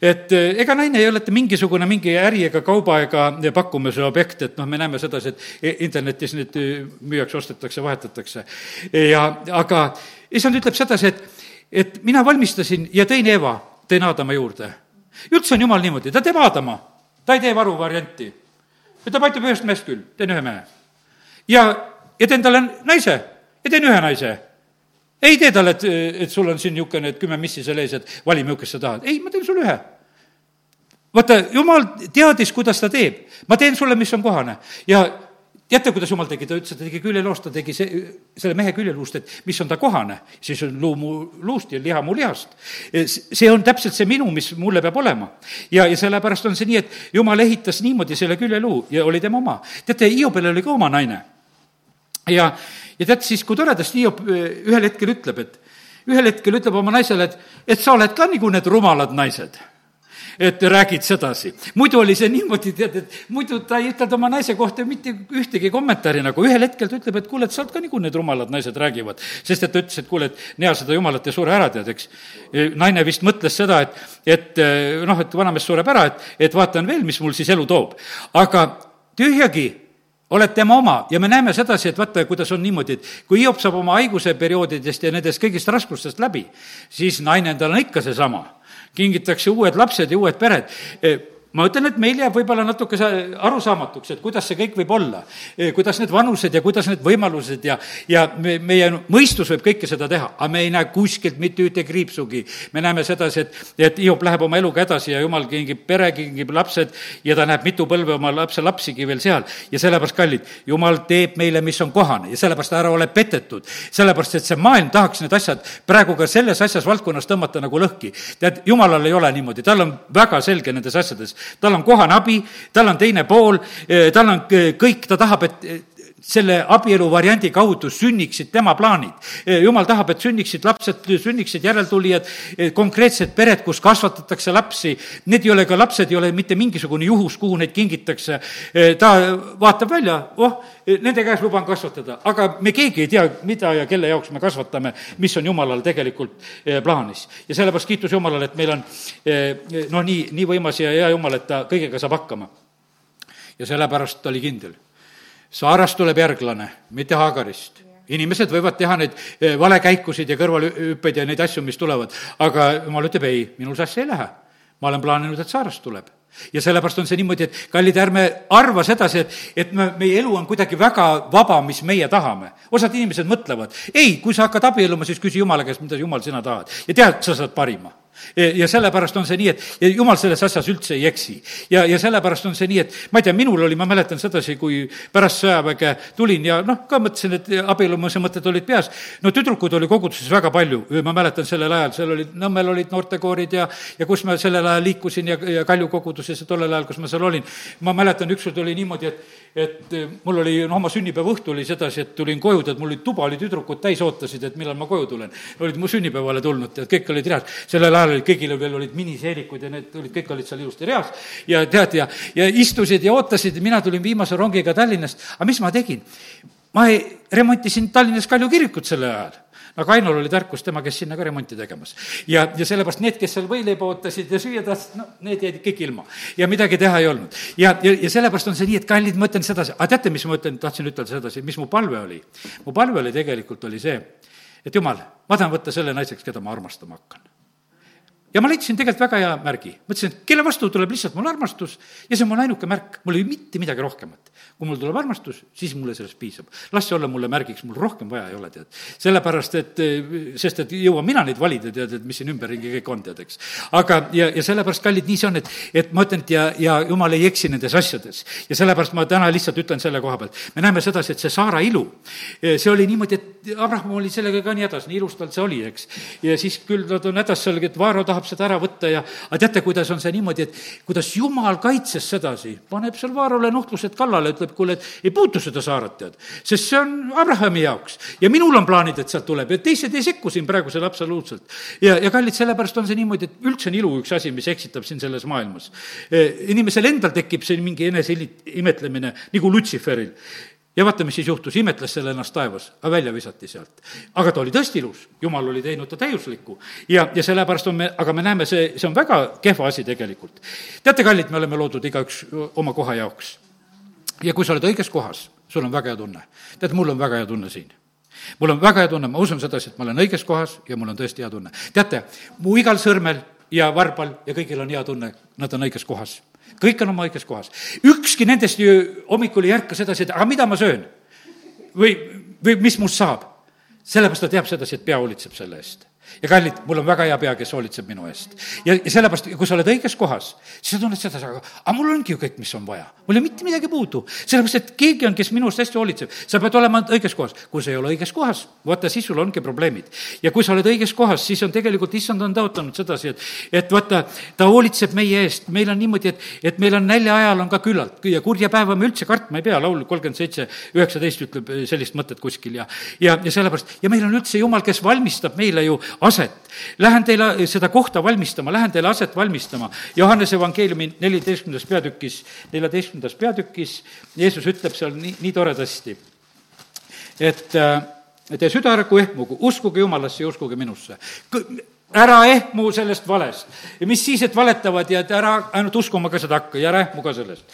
et eh, ega naine ei ole mingisugune mingi äri ega kauba ega pakkumise objekt, et noh, me näeme sedasi, et e-, internetis neid eh, müüakse, ostetakse, vahetatakse. ja, aga issand ütleb sedasi, et, et mina valmistasin ja tõin Eva, tõin Aadama juurde. üldse on jumal niimoodi, ta teeb Aadama, ta ei tee varuvarianti ta aitab ühest mehest küll, teen ühe mehe. ja, ja teen talle naise ja teen ühe naise. ei tee talle, et, et sul on siin niisugune, et kümme missi seal ees, et vali, millisest sa tahad. ei, ma teen sulle ühe. vaata, jumal teadis, kuidas ta teeb. ma teen sulle, mis on kohane. ja teate, kuidas jumal tegi, ta ütles, et ta tegi küljeluust, ta tegi see, selle mehe küljeluust, et mis on ta kohane, siis on luu mu luust ja liha mu lihast. see on täpselt see minu, mis mulle peab olema. ja, ja sellepärast on see nii, et jumal ehitas niimoodi selle küljeluu ja oli tema oma. teate, Hiobel oli ka oma naine. ja, ja tead siis, kui toredasti Hiob ühel hetkel ütleb, et ühel hetkel ütleb oma naisele, et, et sa oled ka nagu need rumalad naised et räägid sedasi. muidu oli see niimoodi, tead, et muidu ta ei ütelnud oma naise kohta mitte ühtegi kommentaari nagu, ühel hetkel ta ütleb, et kuule, et sa oled ka nagu need rumalad naised räägivad. sest et ta ütles, et kuule, et nea seda jumalat ja sure ära tead, eks. naine vist mõtles seda, et, et noh, et vanamees sureb ära, et, et vaatan veel, mis mul siis elu toob. aga tühjagi oled tema oma ja me näeme sedasi, et vaata, kuidas on niimoodi, et kui Hiop saab oma haiguse perioodidest ja nendest kõigist raskustest läbi, siis naine endal on ikka seesama kingitakse uued lapsed ja uued pered ma ütlen, et meil jääb võib-olla natuke arusaamatuks, et kuidas see kõik võib olla. kuidas need vanused ja kuidas need võimalused ja, ja me, meie mõistus võib kõike seda teha, aga me ei näe kuskilt mitte ühte kriipsugi. me näeme sedasi, et, et Hiop läheb oma eluga edasi ja jumal kingib pere, kingib lapsed ja ta näeb mitu põlve oma lapse lapsigi veel seal. ja sellepärast, kallid, jumal teeb meile, mis on kohane ja sellepärast ära ole petetud. sellepärast, et see maailm tahaks need asjad praegu ka selles asjas valdkonnas tõmmata nagu lõhki. tead, jumalal ei ole niimoodi, tal on väga selge nendes asjades tal on kohane abi, tal on teine pool, eh, tal on kõik, ta tahab, et selle abielu variandi kaudu sünniksid tema plaanid. Eh, jumal tahab, et sünniksid lapsed, sünniksid järeltulijad, eh, konkreetsed pered, kus kasvatatakse lapsi. Need ei ole ka, lapsed ei ole mitte mingisugune juhus, kuhu neid kingitakse. ta vaatab välja, oh, nende käes luban kasvatada, aga me keegi ei tea, mida ja kelle jaoks me kasvatame, mis on jumalal tegelikult plaanis. ja sellepärast kiitus Jumalale, et meil on noh, nii, nii võimas ja hea Jumal, et ta kõigega saab hakkama. ja sellepärast ta oli kindel Saarast tuleb järglane, mitte Haagarist inimesed võivad teha neid eh, valekäikusid ja kõrvalhüppeid ja neid asju, mis tulevad, aga jumal ütleb ei, minul see asja ei lähe. ma olen plaaninud, et Saarast tuleb. Ja sellepärast on see niimoodi, et kallid, ärme arva sedasi, et, et me, meie elu on kuidagi väga vaba, mis meie tahame. osad inimesed mõtlevad, ei, kui sa hakkad abielluma, siis küsi Jumala käest, mida Jumal sina tahad. Ja tead, sa saad parima ja sellepärast on see nii, et jumal selles asjas üldse ei eksi. ja, ja sellepärast on see nii, et ma ei tea, minul oli, ma mäletan sedasi, kui pärast sõjaväge tulin ja noh, ka mõtlesin, et abiellumise mõtted olid peas. no tüdrukuid oli koguduses väga palju, ma mäletan sellel ajal, seal olid, Nõmmel olid noortekoorid ja, ja kus ma sellel ajal liikusin ja, ja Kalju koguduses ja tollel ajal, kus ma seal olin. ma mäletan, ükskord oli niimoodi, et et eh, mul oli, noh, oma sünnipäeva õhtu oli sedasi, et tulin koju, tead, mul oli tuba oli tüdrukud täis, ootasid, et millal ma koju tulen. olid mu sünnipäevale tulnud, tead, kõik olid reas. sellel ajal olid kõigil veel olid miniseerikud ja need olid, kõik olid seal ilusti reas. ja tead, ja, ja istusid ja ootasid, mina tulin viimase rongiga Tallinnast, aga mis ma tegin? ma ei, remontisin Tallinnas Kalju kirikut sellel ajal aga Ainul oli tarkus, tema käis sinna ka remonti tegemas. ja, ja sellepärast need, kes seal võileiba ootasid ja süüa tahtsid, no need jäid kõik ilma. ja midagi teha ei olnud. ja, ja, ja sellepärast on see nii, et kallid, ma ütlen sedasi, aga teate, mis ma ütlen, tahtsin ütelda sedasi, mis mu palve oli? mu palve oli tegelikult, oli see, et jumal, ma tahan võtta selle naiseks, keda ma armastama hakkan ja ma leidsin tegelikult väga hea märgi. mõtlesin, et kelle vastu tuleb lihtsalt mul armastus ja see on mul ainuke märk, mul ei mitte midagi rohkemat. kui mul tuleb armastus, siis mulle sellest piisab. las see olla mulle märgiks, mul rohkem vaja ei ole, tead. sellepärast, et, sest et jõuan mina neid valida, tead, et mis siin ümberringi kõik on, tead, eks. aga, ja, ja sellepärast, kallid, nii see on, et, et ma ütlen, et ja, ja jumal ei eksi nendes asjades. ja sellepärast ma täna lihtsalt ütlen selle koha pealt. me näeme sedasi, et see Saara ilu, see oli niimoodi, et Abraham oli sellega ka nii hädas, nii ilus tal see oli, eks. ja siis küll nad on hädas seal, et Vaaro tahab tahab seda ära võtta ja aga teate, kuidas on see niimoodi, et kuidas jumal kaitses sedasi, paneb seal Vaarole nuhtlused kallale, ütleb, kuule, et ei puutu seda saaret, tead. sest see on Abrahami jaoks ja minul on plaanid, et sealt tuleb ja teised ei sekku siin praegusel absoluutselt. ja, ja kallid, sellepärast on see niimoodi, et üldse on ilu üks asi, mis eksitab siin selles maailmas. E, inimesel endal tekib see mingi enese imetlemine nagu Lutsiferil ja vaata, mis siis juhtus, imetles selle ennast taevas, aga välja visati sealt. aga ta oli tõesti ilus, jumal oli teinud ta täiuslikku ja, ja sellepärast on me, aga me näeme, see, see on väga kehva asi tegelikult. teate, kallid, me oleme loodud igaüks oma koha jaoks. ja kui sa oled õiges kohas, sul on väga hea tunne. tead, mul on väga hea tunne siin mul on väga hea tunne, ma usun sedasi, et ma olen õiges kohas ja mul on tõesti hea tunne. teate, mu igal sõrmel ja varbal ja kõigil on hea tunne, nad on õiges kohas kõik on oma õiges kohas. ükski nendest ju hommikul ei ärka sedasi, et aga mida ma söön? või, või mis must saab? sellepärast ta teab sedasi, et pea hoolitseb selle eest ja kallid, mul on väga hea pea, kes hoolitseb minu eest. ja, ja sellepärast, kui sa oled õiges kohas, siis sa tunned sedasi, aga, aga mul ongi ju kõik, mis on vaja. mul ei ole mitte midagi puudu. sellepärast, et keegi on, kes minu eest hästi hoolitseb. sa pead olema õiges kohas. kui sa ei ole õiges kohas, vaata, siis sul ongi probleemid. ja kui sa oled õiges kohas, siis on tegelikult, issand on tõotanud sedasi, et, et vaata, ta hoolitseb meie eest. meil on niimoodi, et, et meil on nälja ajal on ka küllalt ja kurja päeva me üldse kartma ei pea. laul kolmkümmend seitse, üheksateist ütleb sellist mõtet kuskil ja, ja, ja sellepärast, ja meil on üldse jumal, kes valmistab meile ju aset. Lähen teile seda kohta valmistama, lähen teile aset valmistama. Johannese evangeeliumi neliteistkümnendas peatükis, neljateistkümnendas peatükis Jeesus ütleb seal nii, nii toredasti, et Te süda ärgu ehmugu, uskuge Jumalasse ja uskuge minusse ära ehmu sellest valest. ja mis siis, et valetavad ja et ära ainult uskuma ka seda hakka ja ära ehmu ka sellest.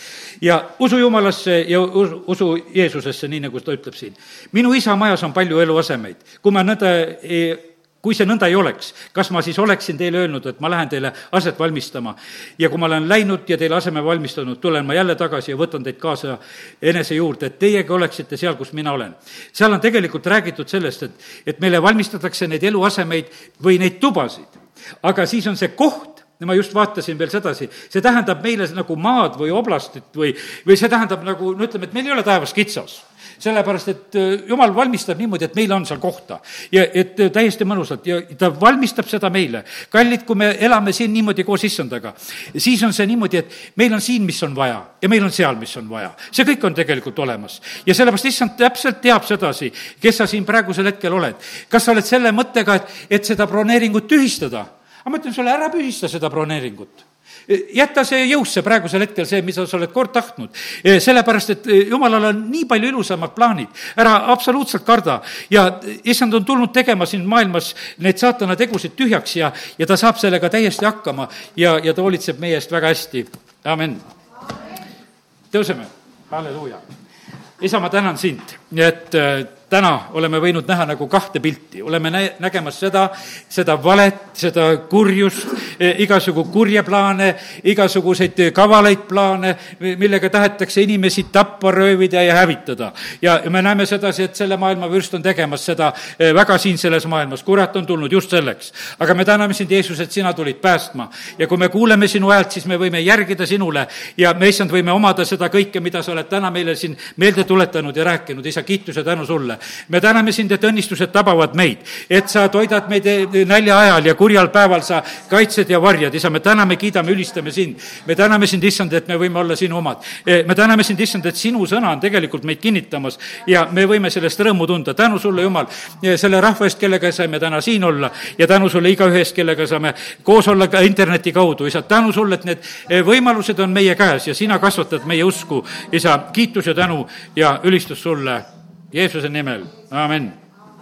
ja usu Jumalasse ja usu Jeesusesse, nii nagu ta ütleb siin. minu isa majas on palju eluasemeid. kui ma nõnda ei kui see nõnda ei oleks, kas ma siis oleksin teile öelnud, et ma lähen teile aset valmistama? Ja kui ma olen läinud ja teile aseme valmistanud, tulen ma jälle tagasi ja võtan teid kaasa enese juurde, et teiegi oleksite seal, kus mina olen. seal on tegelikult räägitud sellest, et, et meile valmistatakse neid eluasemeid või neid tubasid, aga siis on see koht, ja ma just vaatasin veel sedasi, see tähendab meile nagu maad või oblastit või, või see tähendab nagu, no ütleme, et meil ei ole taevas kitsas sellepärast et äh, jumal valmistab niimoodi, et meil on seal kohta. ja et äh, täiesti mõnusalt ja ta valmistab seda meile. kallid, kui me elame siin niimoodi koos issandaga, siis on see niimoodi, et meil on siin, mis on vaja ja meil on seal, mis on vaja. see kõik on tegelikult olemas. ja sellepärast issand täpselt teab sedasi, kes sa siin praegusel hetkel oled. kas sa oled selle mõttega, et, et seda broneeringut tühistada? aga ma ütlen sulle, ära pühista seda broneeringut jäta see jõusse praegusel hetkel, see, mida sa oled kord tahtnud. sellepärast, et jumalal on nii palju ilusamad plaanid, ära absoluutselt karda. ja issand on tulnud tegema siin maailmas neid saatana tegusid tühjaks ja, ja ta saab sellega täiesti hakkama ja, ja ta hoolitseb meie eest väga hästi, amen. tõuseme, halleluuja. isa, ma tänan sind, et täna oleme võinud näha nagu kahte pilti, oleme nä-, nägemas seda, seda valet, seda kurjust, e, igasugu kurje plaane, igasuguseid kavalaid plaane, millega tahetakse inimesi tappa, röövida ja hävitada. ja, me näeme sedasi, et selle maailma vürst on tegemas seda e, väga siin selles maailmas, kurat on tulnud just selleks. aga me täname sind, Jeesus, et sina tulid päästma. Ja kui me kuuleme sinu häält, siis me võime järgida sinule ja me, issand, võime omada seda kõike, mida sa oled täna meile siin meelde tuletanud ja rääkinud, isa, kiitus ja tänu sulle me täname sind, et õnnistused tabavad meid, et sa toidad meid eh, nälja ajal ja kurjal päeval sa kaitsed ja varjad, isa, me täname, kiidame, ülistame sind. me täname sind, issand, et me võime olla sinu omad. Eh, me täname sind, issand, et sinu sõna on tegelikult meid kinnitamas ja me võime sellest rõõmu tunda. tänu sulle, Jumal, eh, selle rahva eest, kellega saime täna siin olla ja tänu sulle igaühe eest, kellega saame koos olla ka interneti kaudu, isa, tänu sulle, et need võimalused on meie käes ja sina kasvatad meie usku, isa, kiitus ja tänu ja ülistus sulle Jeesuse nimel, amin